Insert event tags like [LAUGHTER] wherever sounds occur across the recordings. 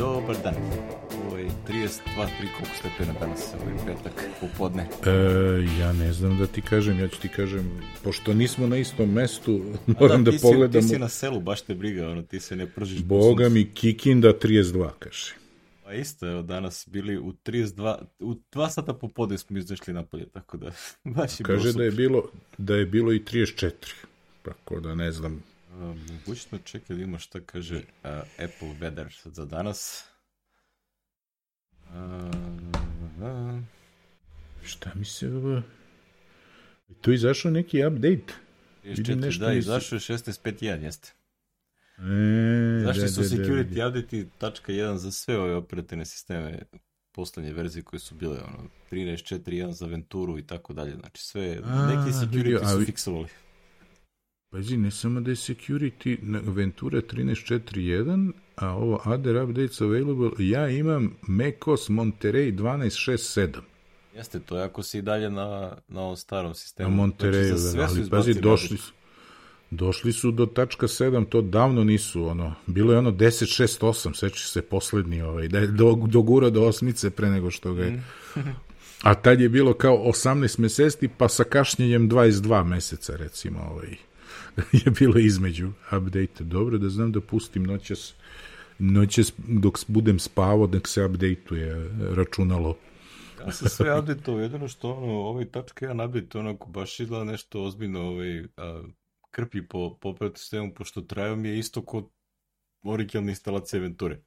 Dobar dan. Ovo je 32, 3 koliko stepena danas, ovo je petak, popodne. E, ja ne znam da ti kažem, ja ću ti kažem, pošto nismo na istom mestu, [LAUGHS] moram da, ti da pogledamo. Si, ti si na selu, baš te briga, ono, ti se ne pržiš. Boga mi, Kikinda 32, kaže. Pa isto, evo, danas bili u 32, u 2 sata popodne smo izašli napolje, tako da [LAUGHS] baš je Kaže da je bilo, da je bilo i 34, tako da ne znam. Mogućno čekaj da ima šta kaže uh, Apple Weather za danas. Uh, šta mi se ovo... Tu izašao neki update. Vidim nešto da, izašao je 16.5.1, jeste. E, Zašto da, su da, security da, update tačka 1 za sve ove operativne sisteme poslednje verzije koje su bile ono 13.4.1 za Venturu i tako dalje. Znači sve, A, neki security su fiksovali. Pazi, ne samo da je security na Ventura 13.4.1, a ovo other updates available, ja imam macOS Monterey 12.6.7. Jeste, to je ako si i dalje na, na ovom starom sistemu. Na Monterey, znači, da, ali pazi, došli su, došli su do tačka 7, to davno nisu, ono, bilo je ono 10.6.8, seći se poslednji, ovaj, da je do, dogura do osmice pre nego što ga je... Mm. [LAUGHS] a tad je bilo kao 18 meseci, pa sa kašnjenjem 22 meseca, recimo, ovaj [LAUGHS] je bilo između update. Dobro da znam da pustim noćas, noćas dok budem spavao, dok se updateuje računalo. Ja se sve update jedino što ono, ovaj tačka 1 update, onako baš izgleda nešto ozbiljno ovaj, a, krpi po, po sistemu, pošto trajao mi je isto kod originalne instalacije Venture.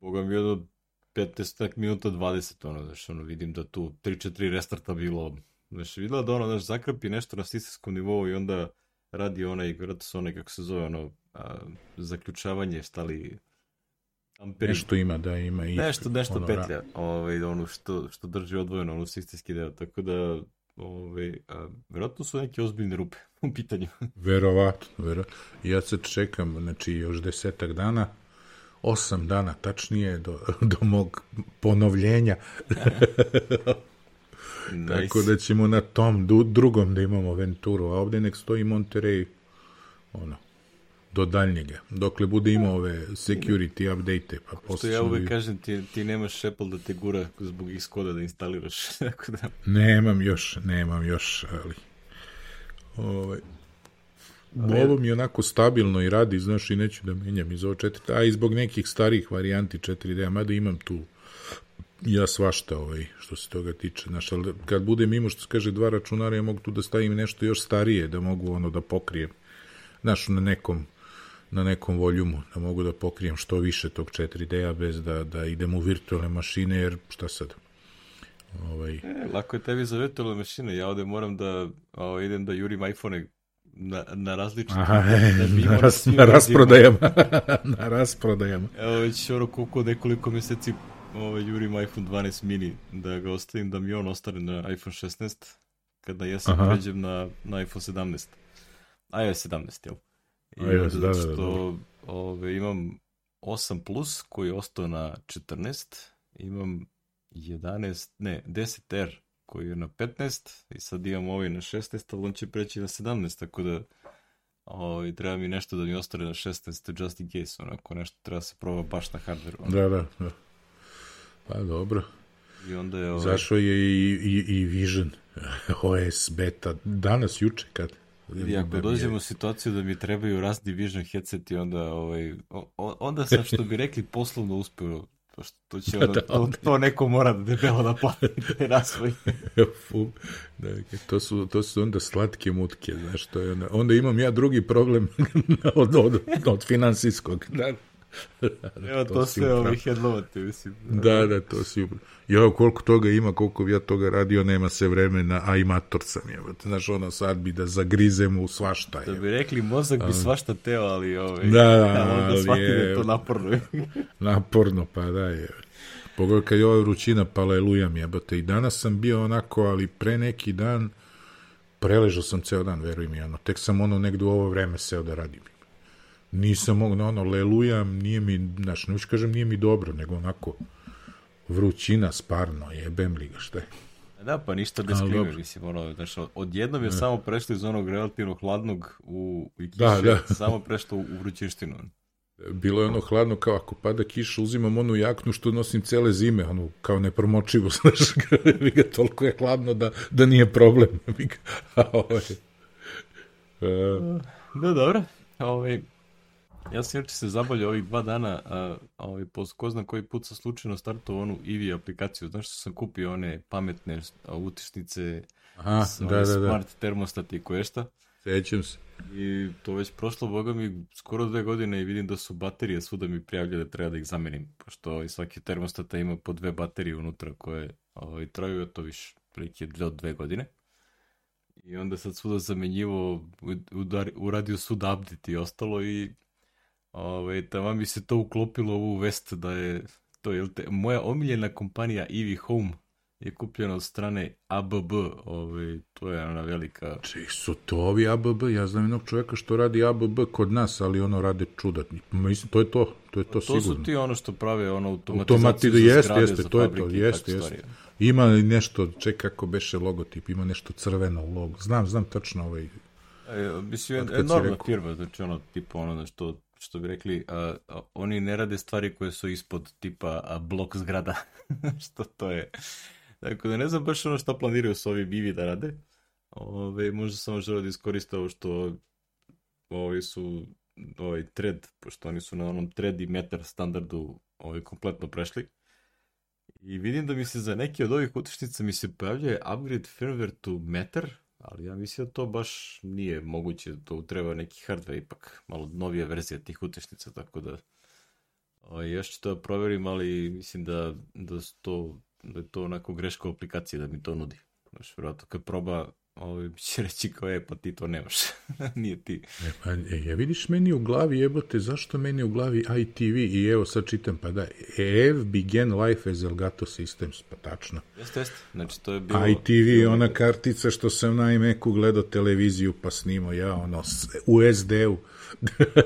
Boga mi je do 15 minuta 20, ono, znaš, ono, vidim da tu 3-4 restarta bilo, znaš, videla da ono, znaš, zakrpi nešto na sistemskom nivou i onda radi onaj, vjerojatno su onaj, kako se zove, ono, a, zaključavanje, stali amperi. Nešto ima, da, ima i... Nešto, nešto ono, petlja, ovaj, ono što, što drži odvojeno, ono sistemski deo, tako da, ovaj, a, vjerojatno su neke ozbiljne rupe [LAUGHS] u pitanju. Verovatno, verovatno. Ja sad čekam, znači, još desetak dana, osam dana tačnije do, [LAUGHS] do mog ponovljenja [LAUGHS] Nice. Tako da ćemo na tom drugom da imamo Venturu, a ovde nek stoji Monterey ono, do daljnjega. Dokle bude imao ove security update pa posle ja uvek kažem, ti, ti nemaš Apple da te gura zbog iskoda da instaliraš. [LAUGHS] Tako da... Nemam još, nemam još, ali... Ovaj, ovo mi onako stabilno i radi, znaš, i neću da menjam iz ovo 4 a i zbog nekih starih varijanti 4D, mada imam tu ja svašta ovaj, što se toga tiče. Znaš, ali kad budem imao, što se kaže, dva računara, ja mogu tu da stavim nešto još starije, da mogu ono da pokrijem. Znaš, na nekom na nekom voljumu, da mogu da pokrijem što više tog 4D-a bez da, da idem u virtualne mašine, jer šta sad? Ovaj... E, lako je tebi za virtualne mašine, ja ovde moram da ovaj, idem da jurim iPhone na, na različite Aha, da, da na, ras, na rasprodajama [LAUGHS] na rasprodajama evo već ono koliko nekoliko meseci ovaj, jurim iPhone 12 mini, da ga ostavim da mi on ostane na iPhone 16, kada ja sam pređem na, na iPhone 17. iOS 17, jel? I iOS, da, da, da, što da. Ove, imam 8 plus koji je ostao na 14, imam 11, ne, 10R koji je na 15 i sad imam ovaj na 16, ali on će preći na 17, tako da ovaj, treba mi nešto da mi ostane na 16, just in case, onako nešto treba se proba baš na hardware. Da, da, da. Pa dobro. I onda je ovaj... Zašao je i, i, i Vision [LAUGHS] OS beta danas, juče, kad? I ako da dođemo u situaciju da mi trebaju razni Vision headseti, onda, ovaj, onda sam, što bi rekli, poslovno uspeo pošto to će [LAUGHS] onda, to, to neko mora da debelo da plati [LAUGHS] razvoj. da, to, su, to su onda slatke mutke, znaš, to je onda, onda imam ja drugi problem od, od, od finansijskog. Da. Evo to, to sve ovi headlovate, mislim. Da, da, to si Ja, koliko toga ima, koliko bi ja toga radio, nema se vremena, a i mator sam, evo. Znaš, ono, sad bi da zagrizem u svašta. Da bi rekli, mozak bi svašta teo, ali ovaj, da, da, onda shvati da je to naporno. [LAUGHS] naporno, pa da je. Pogledaj kad je ova vrućina, pa lelujam jebate. I danas sam bio onako, ali pre neki dan preležao sam ceo dan, veruj mi, ono, tek sam ono negde u ovo vreme seo da radim nisam mogu, ono, lelujam, nije mi, znaš, ne kažem nije mi dobro, nego onako vrućina sparno, jebem li ga, šta je. Da, pa ništa bez klime, mislim, ono, znaš, odjednom je ne. samo prešlo iz onog relativno hladnog u, u kiše, da, da. samo prešlo u vrućištinu. Bilo je ono hladno kao ako pada kiša, uzimam onu jaknu što nosim cele zime, ono kao nepromočivo, [LAUGHS] znaš, mi ga toliko je hladno da, da nije problem. [LAUGHS] A ovaj, uh, da, dobro. Ovaj, ja sam juče se zabolio ovih dva dana, a, ovaj, po ko zna koji put sam slučajno startovao onu Ivi aplikaciju. Znaš što sam kupio one pametne utišnice, Aha, da, da, da. smart termostat i koje šta. Sećam se. I to već prošlo, boga mi, skoro dve godine i vidim da su baterije svuda mi prijavljaju da treba da ih zamenim, pošto ovaj, svaki termostata ima po dve baterije unutra koje ovaj, traju, to više prilike od dve godine. I onda sad svuda zamenjivo, uradio sud update i ostalo i ovaj, tamo mi se to uklopilo u vest da je to, jel te, moja omiljena kompanija Eevee Home je kupljena od strane ABB, ovaj, to je ona velika... Či su to ovi ABB, ja znam jednog čovjeka što radi ABB kod nas, ali ono rade čudatni. Mislim, to je to, to je to, to sigurno. To su ti ono što prave ono automatizaciju Automati, jeste, jeste, to je to, jeste, jeste. Ima nešto, ček kako beše logotip, ima nešto crveno logo, znam, znam tačno ovaj... E, mislim, enormna firma, znači ono, tipa ono, što što bi rekli, a, a, oni ne rade stvari koje su ispod tipa a, blok zgrada, [LAUGHS] što to je. Tako da ne znam baš ono što planiraju s ovim Vivi da rade. Ove, možda samo žele da iskoriste ovo što ovi su ovaj thread, pošto oni su na onom thread i metar standardu ovaj, kompletno prešli. I vidim da mi se za neke od ovih utičnica mi se pojavljuje upgrade firmware to metar, ali ja mislim da to baš nije moguće, to treba neki hardware ipak, malo novija verzija tih utičnica, tako da ovaj, još ću to da proverim, ali mislim da, da to da je to onako greška u aplikaciji da mi to nudi. Znaš, vjerojatno kad proba, ovaj, [LAUGHS] će reći kao je, pa ti to nemaš. [LAUGHS] Nije ti. E, pa, e, ja vidiš meni u glavi, jebote, zašto meni u glavi ITV i evo sad čitam, pa da, EV began life as Elgato Systems, pa tačno. Jeste, jeste. Znači, to je bilo... ITV je ona kartica što sam na iMacu gledao televiziju pa snimao ja, ono, u SD-u. [LAUGHS]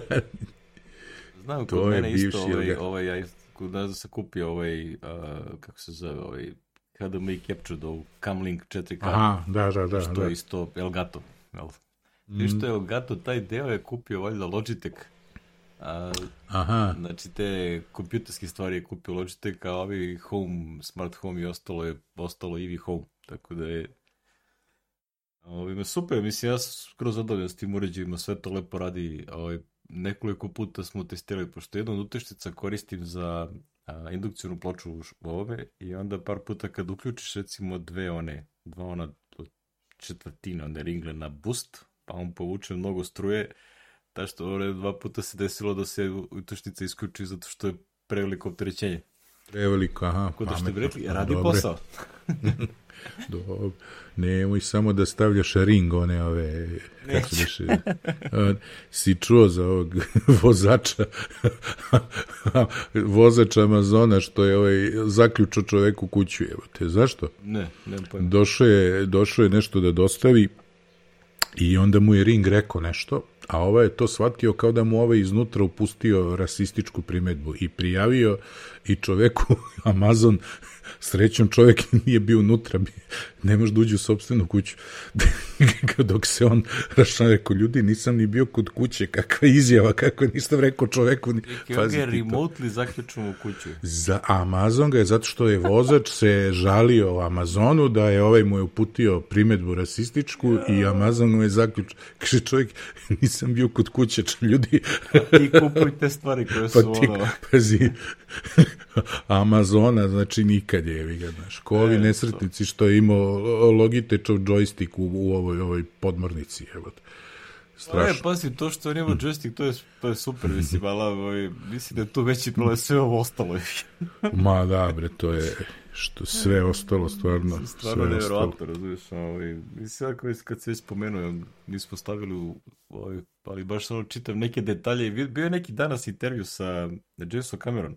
Znam, kod mene isto ovaj, ovaj, ja kod nas da se kupio ovaj, uh, kako se zove, ovaj HDMI capture do Camlink 4K. Aha, da, da, da. Što da. je isto Elgato. Jel? Mm. I što je Elgato, taj deo je kupio valjda Logitech. A, Aha. Znači te kompjuterske stvari je kupio Logitech, a ovi home, smart home i ostalo je ostalo Eevee Home. Tako da je Ovime, super, mislim, ja sam skroz zadovoljan s tim uređajima, sve to lepo radi, ovaj, nekoliko puta smo testirali, pošto jednu od uteštica koristim za a, indukcijnu ploču u ovome i onda par puta kad uključiš recimo dve one, dva ona četvrtina, one ringle na boost, pa on povuče mnogo struje, ta što ove dva puta se desilo da se uteštica isključi zato što je preveliko opterećenje. Preveliko, aha. Tako da što bi rekli, radi dobre. posao. [LAUGHS] Dobro. Nemoj samo da stavljaš ring, one ove... Kako se biše, si čuo za ovog [LAUGHS] vozača, [LAUGHS] vozač Amazona što je ovaj zaključao čoveku kuću, evo te. Zašto? Ne, ne pojma. Došao je, došao je nešto da dostavi i onda mu je ring rekao nešto, a ovaj je to shvatio kao da mu ovaj iznutra upustio rasističku primetbu i prijavio i čoveku [LAUGHS] Amazon Srećom čovjek [LAUGHS] nije bio unutra, ne može da uđe u sobstvenu kuću. [LAUGHS] Dok se on rašao, rekao, ljudi, nisam ni bio kod kuće, kakva izjava, kako nisam rekao čoveku. Kako je remotely zaključeno u kuću? Za Amazon ga je, zato što je vozač se žalio Amazonu da je ovaj mu je uputio primetbu rasističku i Amazon mu je zaključio. Kaže čovjek, [LAUGHS] nisam bio kod kuće, ljudi. Pa ti kupujte stvari koje su pa ti, ono... Pazi, [LAUGHS] Amazona, znači nikad je, vi ga, znaš, ko ovi e, nesretnici što je imao Logitechov joystick u, u ovoj, ovoj podmornici, evo Strašno. E, pazi, to što on ima joystick, to je, to je super, mislim, ali ovaj, mislim da je to veći problem sve ovo ostalo. [LAUGHS] Ma da, bre, to je što sve ostalo, stvarno. Stvarno nevjerovatno, razumiješ, ovaj, mislim, ako kad se već spomenuo, nismo stavili u, ovaj, ali baš samo čitam neke detalje, bio je neki danas intervju sa Jamesom Cameron,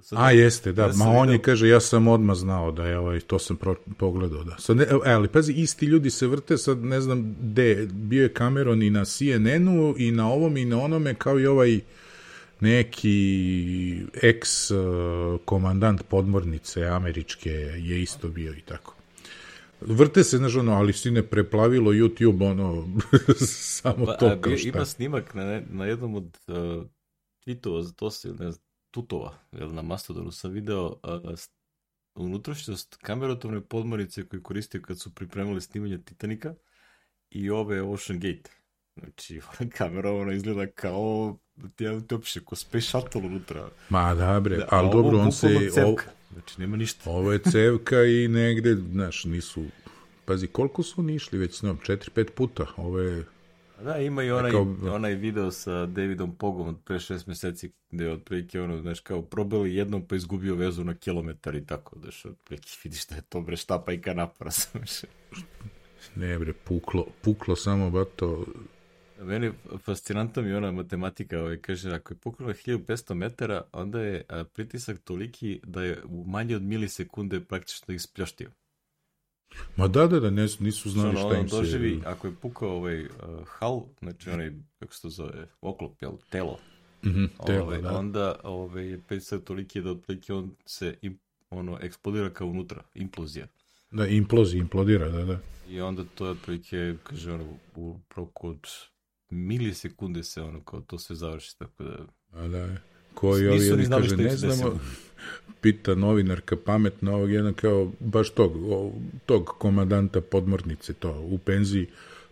Sad, A jeste, da, ma on je kaže ja sam odmah znao da je ovaj to sam pro, pogledao da. Sad ne, e, ali pazi isti ljudi se vrte sad ne znam gde bio je Cameron i na CNN-u i na ovom i na onome kao i ovaj neki ex uh, komandant podmornice američke je isto bio i tako. Vrte se, znaš, ono, ali si ne preplavilo YouTube, ono, [LAUGHS] samo pa, to kao šta. Ima snimak na, na jednom od uh, tweetova za to se, ne znam, tutova, jel, na Mastodonu sam video a, unutrašnjost kamerotovne podmornice koje koristio kad su pripremali snimanje Titanika i ove Ocean Gate. Znači, [LAUGHS] ona kamera ona izgleda kao ti te uopšte ko space shuttle unutra. Ma da bre, da, ali dobro, on se... Ovo, znači, nema ništa. Ovo je cevka i negde, znaš, nisu... Pazi, koliko su oni išli već s njom? 4-5 puta. Ovo je Da, ima i onaj, kao... onaj video sa Davidom Pogom od pre šest meseci, gde je otprilike ono, znaš, kao probali jednom pa izgubio vezu na kilometar i tako, znaš, otprilike [LAUGHS] vidiš da je to bre štapa i kanapora, [LAUGHS] znaš. Ne bre, puklo, puklo samo, bato, Meni fascinantna mi ona matematika, ovaj, kaže, ako je puknula 1500 metara, onda je pritisak toliki da je u manje od milisekunde praktično ispljoštio. Ma da, da, da, ne, nisu znali šta im se... Doživi, ako je pukao ovaj uh, hal, znači onaj, kako se to zove, oklop, jel, telo, mm -hmm, telo ovaj, da. onda ovaj, je pritisak toliki da otprilike on se im, ono, eksplodira kao unutra, implozija. Da, implozi, implodira, da, da. I onda to je otprilike, kaže ono, u roku od milisekunde se ono, kao to sve završi, tako da... A da, koji ovi jedan kaže, ne znamo, pita novinarka pametna ovog jedan kao, baš tog, tog komadanta podmornice to, u penziji,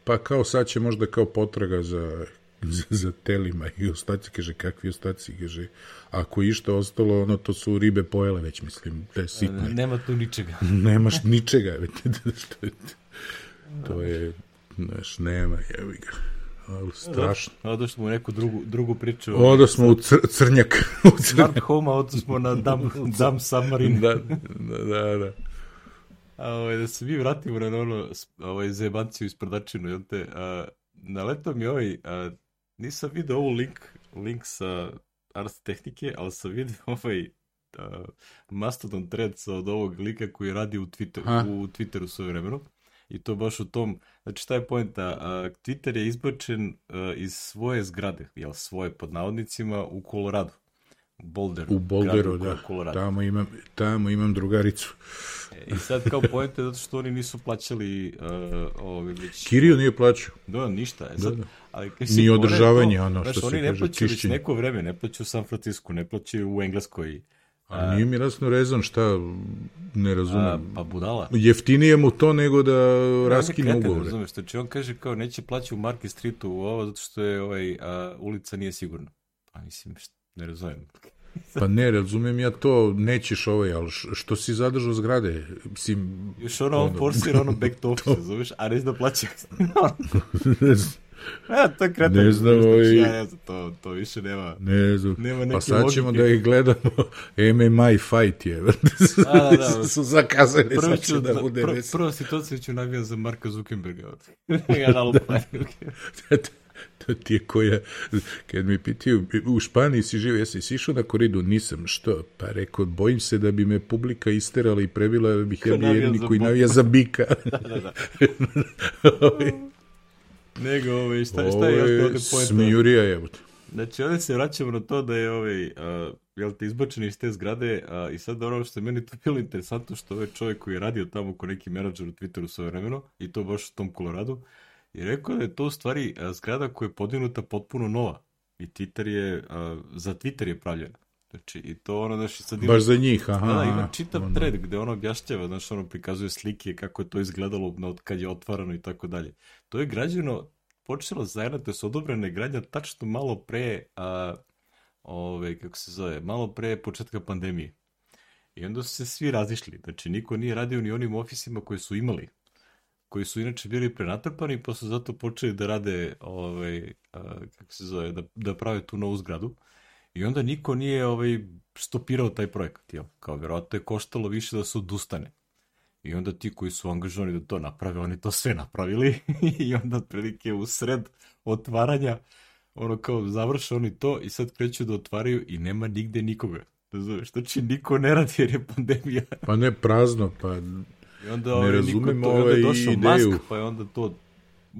pa kao sad će možda kao potraga za, za, za telima i ostaci, kaže, kakvi ostaci, kaže, ako išta ostalo, ono, to su ribe pojele već, mislim, te sitne. Nema tu ničega. [LAUGHS] Nemaš ničega, [LAUGHS] to je, znaš, nema, jevi ga. Ali strašno. Odo smo u neku drugu, drugu priču. Odo smo u cr crnjak. [LAUGHS] u Smart home, odo smo na Dam, [LAUGHS] dam Submarine. da, da, da. da. A, ovaj, da se mi vratimo na ono ovaj, zebanciju iz prodačinu, jel te? A, naletao mi ovaj, a, nisam video ovu link, link sa Ars Tehnike, ali sam vidio [LAUGHS] ovaj a, Mastodon thread od ovog lika koji radi u, Twitter, ha. u Twitteru svoje vremenu i to baš u tom, znači šta je pojenta, Twitter je izbačen iz svoje zgrade, jel svoje pod navodnicima u Koloradu. Boulderu. U Boulderu, da. Colorado. Tamo imam, tamo imam drugaricu. E, I sad kao pojente zato što oni nisu plaćali uh, ove već... Kirio nije plaćao. Da, ništa. E, sad, da, da. Ali, Ni održavanje, to, ono što znaš, se oni ne plaćaju već neko vreme, ne plaćaju u San Francisco, ne plaćaju u Engleskoj, A nije mi jasno rezon šta, ne razumem. A, pa budala. Jeftinije mu to nego da raskine ugovore. Razumeš, znači on kaže kao neće plaći u Market Streetu u ovo zato što je ovaj, a, ulica nije sigurna. Pa mislim, ne razumem. pa ne, razumem ja to, nećeš ovaj, ali što si zadržao zgrade? Mislim, Još ono, on forsira ono back to [LAUGHS] office, razumeš, a reći da plaća. [LAUGHS] [LAUGHS] Ja, to je kretan. Ne znam, ovaj... Ja, ja, to, to više nema. Ne znam. Nema pa sad ćemo logike. da ih gledamo. [LAUGHS] MMA fight je. da, da, [LAUGHS] da. su zakazali, prvo sad će da bude pr, Prva situacija ću navijam za Marka Zuckerberga. ja na to ti je koja, kad mi pitaju, u Španiji si živio, jesi si išao na koridu? Nisam, što? Pa rekao, bojim se da bi me publika isterala i prebila, da bih ja bio jedini koji navija za bika. da, da, da. Nego, ovaj, šta, šta je ovdje pojenta? Smijurija je. Znači, ovdje se vraćamo na to da je ovaj, uh, jel te izbačeni iz te zgrade uh, i sad ono što je meni to bilo interesantno što ovaj čovjek koji je radio tamo ko neki menadžer u Twitteru svoje vremeno i to baš u tom Koloradu i rekao da je to u stvari uh, zgrada koja je podinuta potpuno nova i Twitter je, uh, za Twitter je pravljena. Znači, i to ono, znaš, sad ima... Baš za njih, aha. Da, ima čitav ono. thread gde ono objašnjava, znaš, ono prikazuje slike kako je to izgledalo od kad je otvarano i tako dalje. To je građeno, počelo zajedno, to je odobrene gradnja tačno malo pre, a, ove, kako se zove, malo pre početka pandemije. I onda su se svi razišli, znači niko nije radio ni onim ofisima koje su imali, koji su inače bili prenatrpani, pa su zato počeli da rade, ovaj, a, kako se zove, da, da prave tu novu zgradu. I onda niko nije ovaj, stopirao taj projekat, jel? Kao verovatno je koštalo više da se odustane. I onda ti koji su angažovani da to naprave, oni to sve napravili [LAUGHS] i onda otprilike u sred otvaranja ono kao završe oni to i sad kreću da otvaraju i nema nigde nikoga. Razumeš, znači niko ne radi jer je pandemija. [LAUGHS] Pa ne prazno, pa I onda, ne ovaj, razumem to, ovaj onda došao ideju. Mask, pa je onda to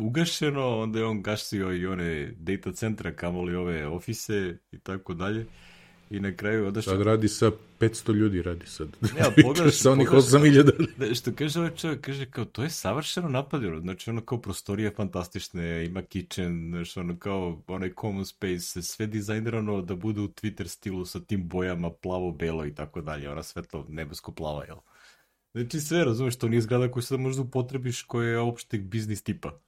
ugašeno, onda je on gasio i one data centra, kamoli ove ofise i tako dalje. I na kraju odaš... Sad radi sa 500 ljudi, radi sad. Ne, [LAUGHS] a pogledaš... sa onih 8000. [LAUGHS] Da, što kaže ovaj čovjek, kaže kao, to je savršeno napravljeno. Znači, ono kao prostorije fantastične, ima kitchen, znači, ono kao onaj common space, sve dizajnirano da bude u Twitter stilu sa tim bojama plavo-belo i tako dalje, ona svetlo nebesko-plava, jel? Znači, sve, razumeš, to nije zgrada koju sad možda upotrebiš koja je opšteg biznis tipa.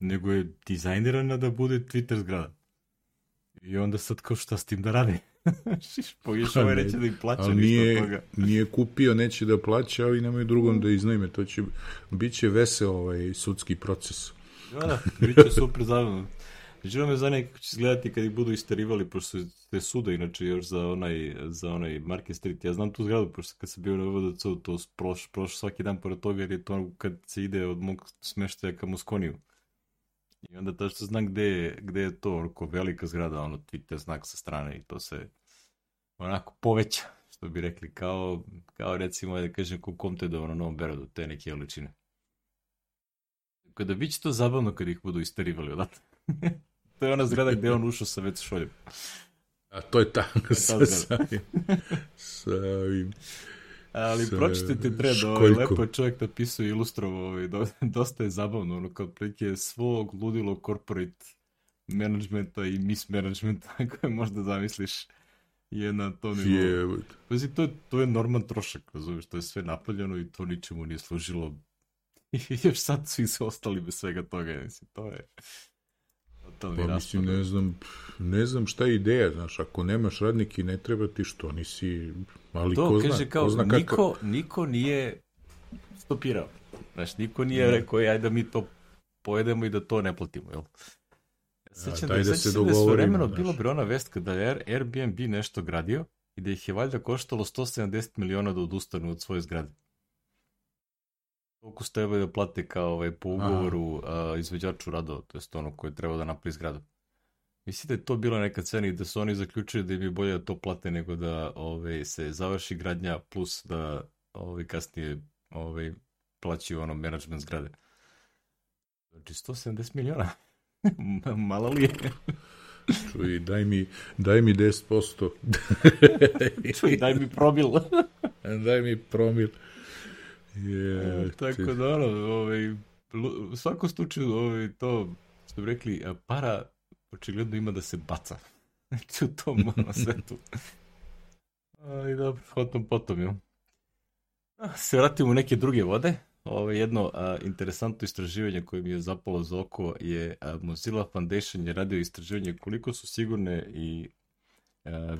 Nego je dizajnirana da bude Twitter zgrada. I onda sad kao šta s tim da radi? [LAUGHS] Pogiš ovaj neće da ih plaća nije, toga. [LAUGHS] nije kupio, neće da plaća, ali nemaju drugom da iznajme. To će, bit će vesel ovaj sudski proces. Da, da, bit će super zabavno. Želo me zanima kako će izgledati kad ih budu isterivali, pošto te suda inače još za onaj, za onaj Market Street. Ja znam tu zgradu, pošto kad sam bio na VDC, to proš, proš svaki dan pored toga, jer je to kad se ide od mog smeštaja ka Moskoniju. I onda to što znam gde je, gde je to, onako velika zgrada, ono, Twitter znak sa strane i to se onako poveća, što bi rekli, kao, kao recimo, da kažem, ko Comte ono Novom Berodu, te neke veličine. Kada bit će to zabavno kad ih budu istarivali odatle. [LAUGHS] to je ona zgrada gde on ušao sa već šoljem. A to je ta, [LAUGHS] sa, sa, sa ovim Ali pročitajte tred, ovaj, lepo je čovjek napisao i ilustrovao, ovaj, do, [LAUGHS] dosta je zabavno, ono, kao prilike svog ludilo corporate managementa i mismanagementa koje možda zamisliš je na to nivou. Pazi, to, to je norman trošak, razumiješ, to je sve napravljeno i to ničemu nije služilo. [LAUGHS] I još sad svi se ostali bez svega toga, mislim, to je totalni pa, mislim, ne znam, ne znam šta je ideja, znaš, ako nemaš radnike ne treba ti što, nisi, ali to, ko zna, kaže, kao, ko zna niko, kako... niko nije stopirao, znaš, niko nije ne. rekao, ajde da mi to pojedemo i da to ne platimo, jel? Sećam da, da, se dogovorimo. Da bilo bi ona vest kada je Airbnb nešto gradio i da ih je valjda koštalo 170 miliona da odustanu od svoje zgrade. Koliko ste da plate kao ovaj, po ugovoru a, izveđaču radova, to je ono koje treba da napravi zgradu. Mislite da je to bila neka cena i da su oni zaključili da im je bolje da to plate nego da ovaj, se završi gradnja plus da ovaj, kasnije ovaj, plaćaju ono management zgrade. Znači 170 miliona. [LAUGHS] Malo li je? Čuj, daj mi, daj mi 10%. [LAUGHS] Čuj, daj mi promil. [LAUGHS] daj mi promil. Je, e, tako da ono, ovaj, u svakom slučaju ovaj, to, što bi rekli, para očigledno ima da se baca u tom ono, svetu. I dobro, potom potom, jo. Se vratimo u neke druge vode. Ovo jedno a, interesantno istraživanje koje mi je zapalo za oko je a, Mozilla Foundation je radio istraživanje koliko su sigurne i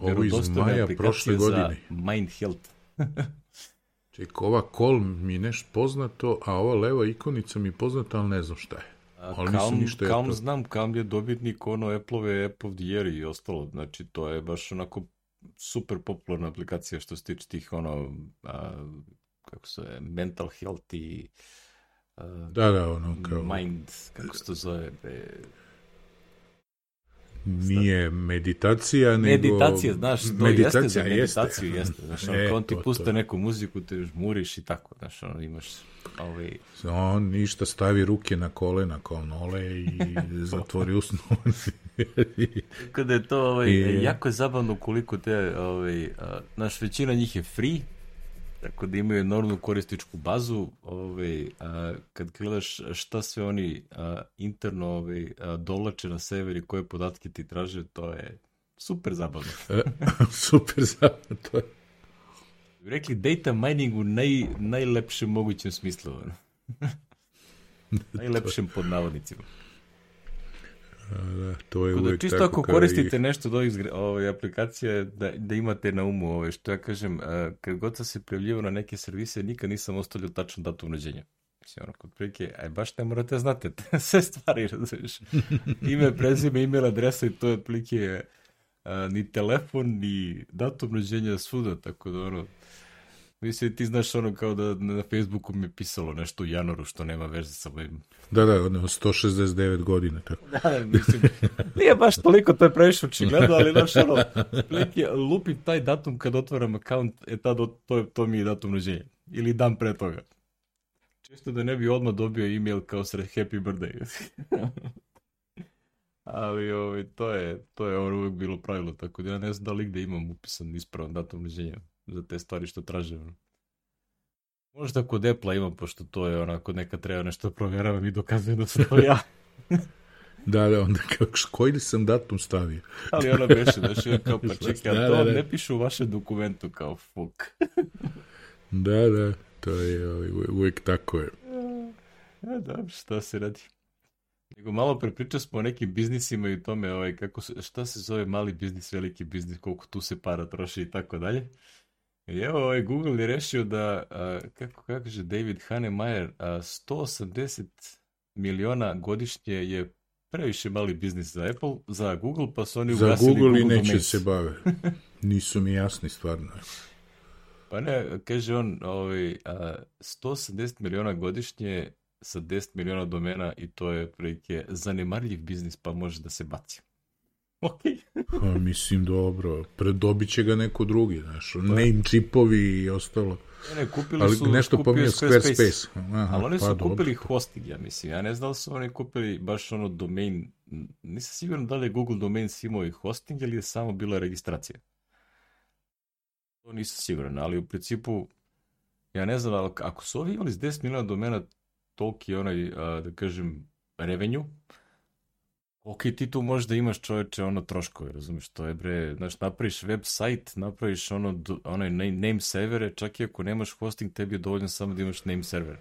verodostojne aplikacije za mind health. [LAUGHS] Ček, ova kol mi nešto poznato, a ova leva ikonica mi poznata, ali ne znam šta je. Ali Calm, ništa Calm to... znam, Calm je dobitnik ono Apple-ove App of the Year i ostalo, znači to je baš onako super popularna aplikacija što se tiče tih ono, a, kako se mental health i a, da, da, ono kao... mind, kako se to zove, be, Nije meditacija, nego... Meditacija, znaš, to meditacija, jeste za meditaciju, jeste. jeste znaš, [LAUGHS] e, on ti puste neku muziku, te žmuriš i tako, znaš, ono, imaš ovaj... On ništa stavi ruke na kolena kao nole i [LAUGHS] zatvori usnu. Tako da je to, ovaj, I... jako je zabavno koliko te, ovaj, naš većina njih je free, Tako da imaju enormnu korističku bazu, ovaj, a, kad gledaš šta sve oni a, interno ovaj, a, dolače na sever i koje podatke ti traže, to je super zabavno. E, [LAUGHS] super zabavno, to je. Rekli data mining u naj, najlepšem mogućem smislu. [LAUGHS] najlepšem pod navodnicima. Da, to je da, čisto ako koristite i... nešto od ovih ove, aplikacije, da, da imate na umu ove, što ja kažem, a, kad god sam se prijavljivao na neke servise, nikad nisam ostavljao tačan datum rođenja. Mislim, ono, kod prilike, aj baš ne morate znate [LAUGHS] sve stvari, razumiješ. Ime, prezime, email adresa i to je otprilike ni telefon, ni datum rođenja svuda, tako da ono, Mislim, ti znaš ono kao da na Facebooku mi je pisalo nešto u januaru što nema veze sa mojim... Da, da, ono, 169 godina. Tako. Da, da, mislim, nije baš toliko, to je previše očigledno, ali znaš ono, plike, lupim taj datum kad otvaram account, e tad, to, to mi je datum rođenja. Ili dan pre toga. Čisto da ne bi odmah dobio email kao sred happy birthday. [LAUGHS] Ali ovaj, to je, to je ono uvijek bilo pravilo, tako da ja ne znam da li gde imam upisan ispravan datum rođenja za te stvari što traže. Možda kod Apple ima, pošto to je onako neka treba nešto provjeravam i dokazujem da sam to [LAUGHS] ja. da, da, onda kao, koji li sam datum stavio? [LAUGHS] Ali ona beše, da še kao, pa čekaj, da, to da, da. ne piše u vašem dokumentu kao fuk. [LAUGHS] da, da, to je ovaj, uvijek tako je. Ja, da, šta se radi? Nego malo prepričali smo o nekim biznisima i tome, ovaj, kako se, šta se zove mali biznis, veliki biznis, koliko tu se para troši i tako dalje. I evo, ovaj Google je rešio da, a, kako kaže David Hanemayer, a, 180 miliona godišnje je previše mali biznis za Apple, za Google, pa su oni ugasili Google. Za Google i neće domains. se bave. [LAUGHS] Nisu mi jasni stvarno. Pa ne, kaže on, ovaj, a, 170 miliona godišnje sa 10 miliona domena i to je prilike zanemarljiv biznis, pa može da se baci. [LAUGHS] Ok. pa, mislim, dobro. Predobit će ga neko drugi, znaš. Pa. Name čipovi i ostalo. Ne, ne, kupili Ali su, nešto pominje Squarespace. Squarespace. Aha, Ali oni su pa, kupili dobro. hosting, ja mislim. Ja ne znam da su oni kupili baš ono domain. Nisam siguran da li je Google domain imao i hosting ili je samo bila registracija. To nisam siguran, ali u principu ja ne znam, ali ako su ovi imali s 10 miliona domena toliki onaj, da kažem, revenju, ok, ti tu možda imaš čoveče ono troškove, razumiješ, to je bre, znaš, napraviš web sajt, napraviš ono, onaj name servere, čak i ako nemaš hosting, tebi je dovoljno samo da imaš name server.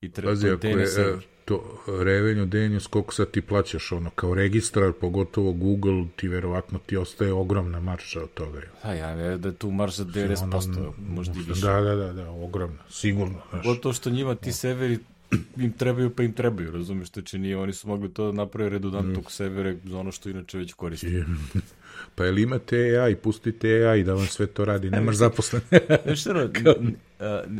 I treba Pazi, ako je server. to revenju denju, koliko sad ti plaćaš ono, kao registrar, pogotovo Google, ti verovatno ti ostaje ogromna marša od toga. Ha, ja, je da je tu marša 90%, ono, možda i više. Da, da, da, da, ogromna, sigurno. Znaš. Gotovo što njima ti serveri [CLEARS THROAT] im trebaju pa im trebaju, razumiješ, što će nije, oni su mogli to da napraviti redundantnog mm. servera za ono što inače već koriste. [LAUGHS] pa jel imate AI, pustite AI da vam sve to radi, nemaš [LAUGHS] zaposlen. Znaš što, [LAUGHS] ne,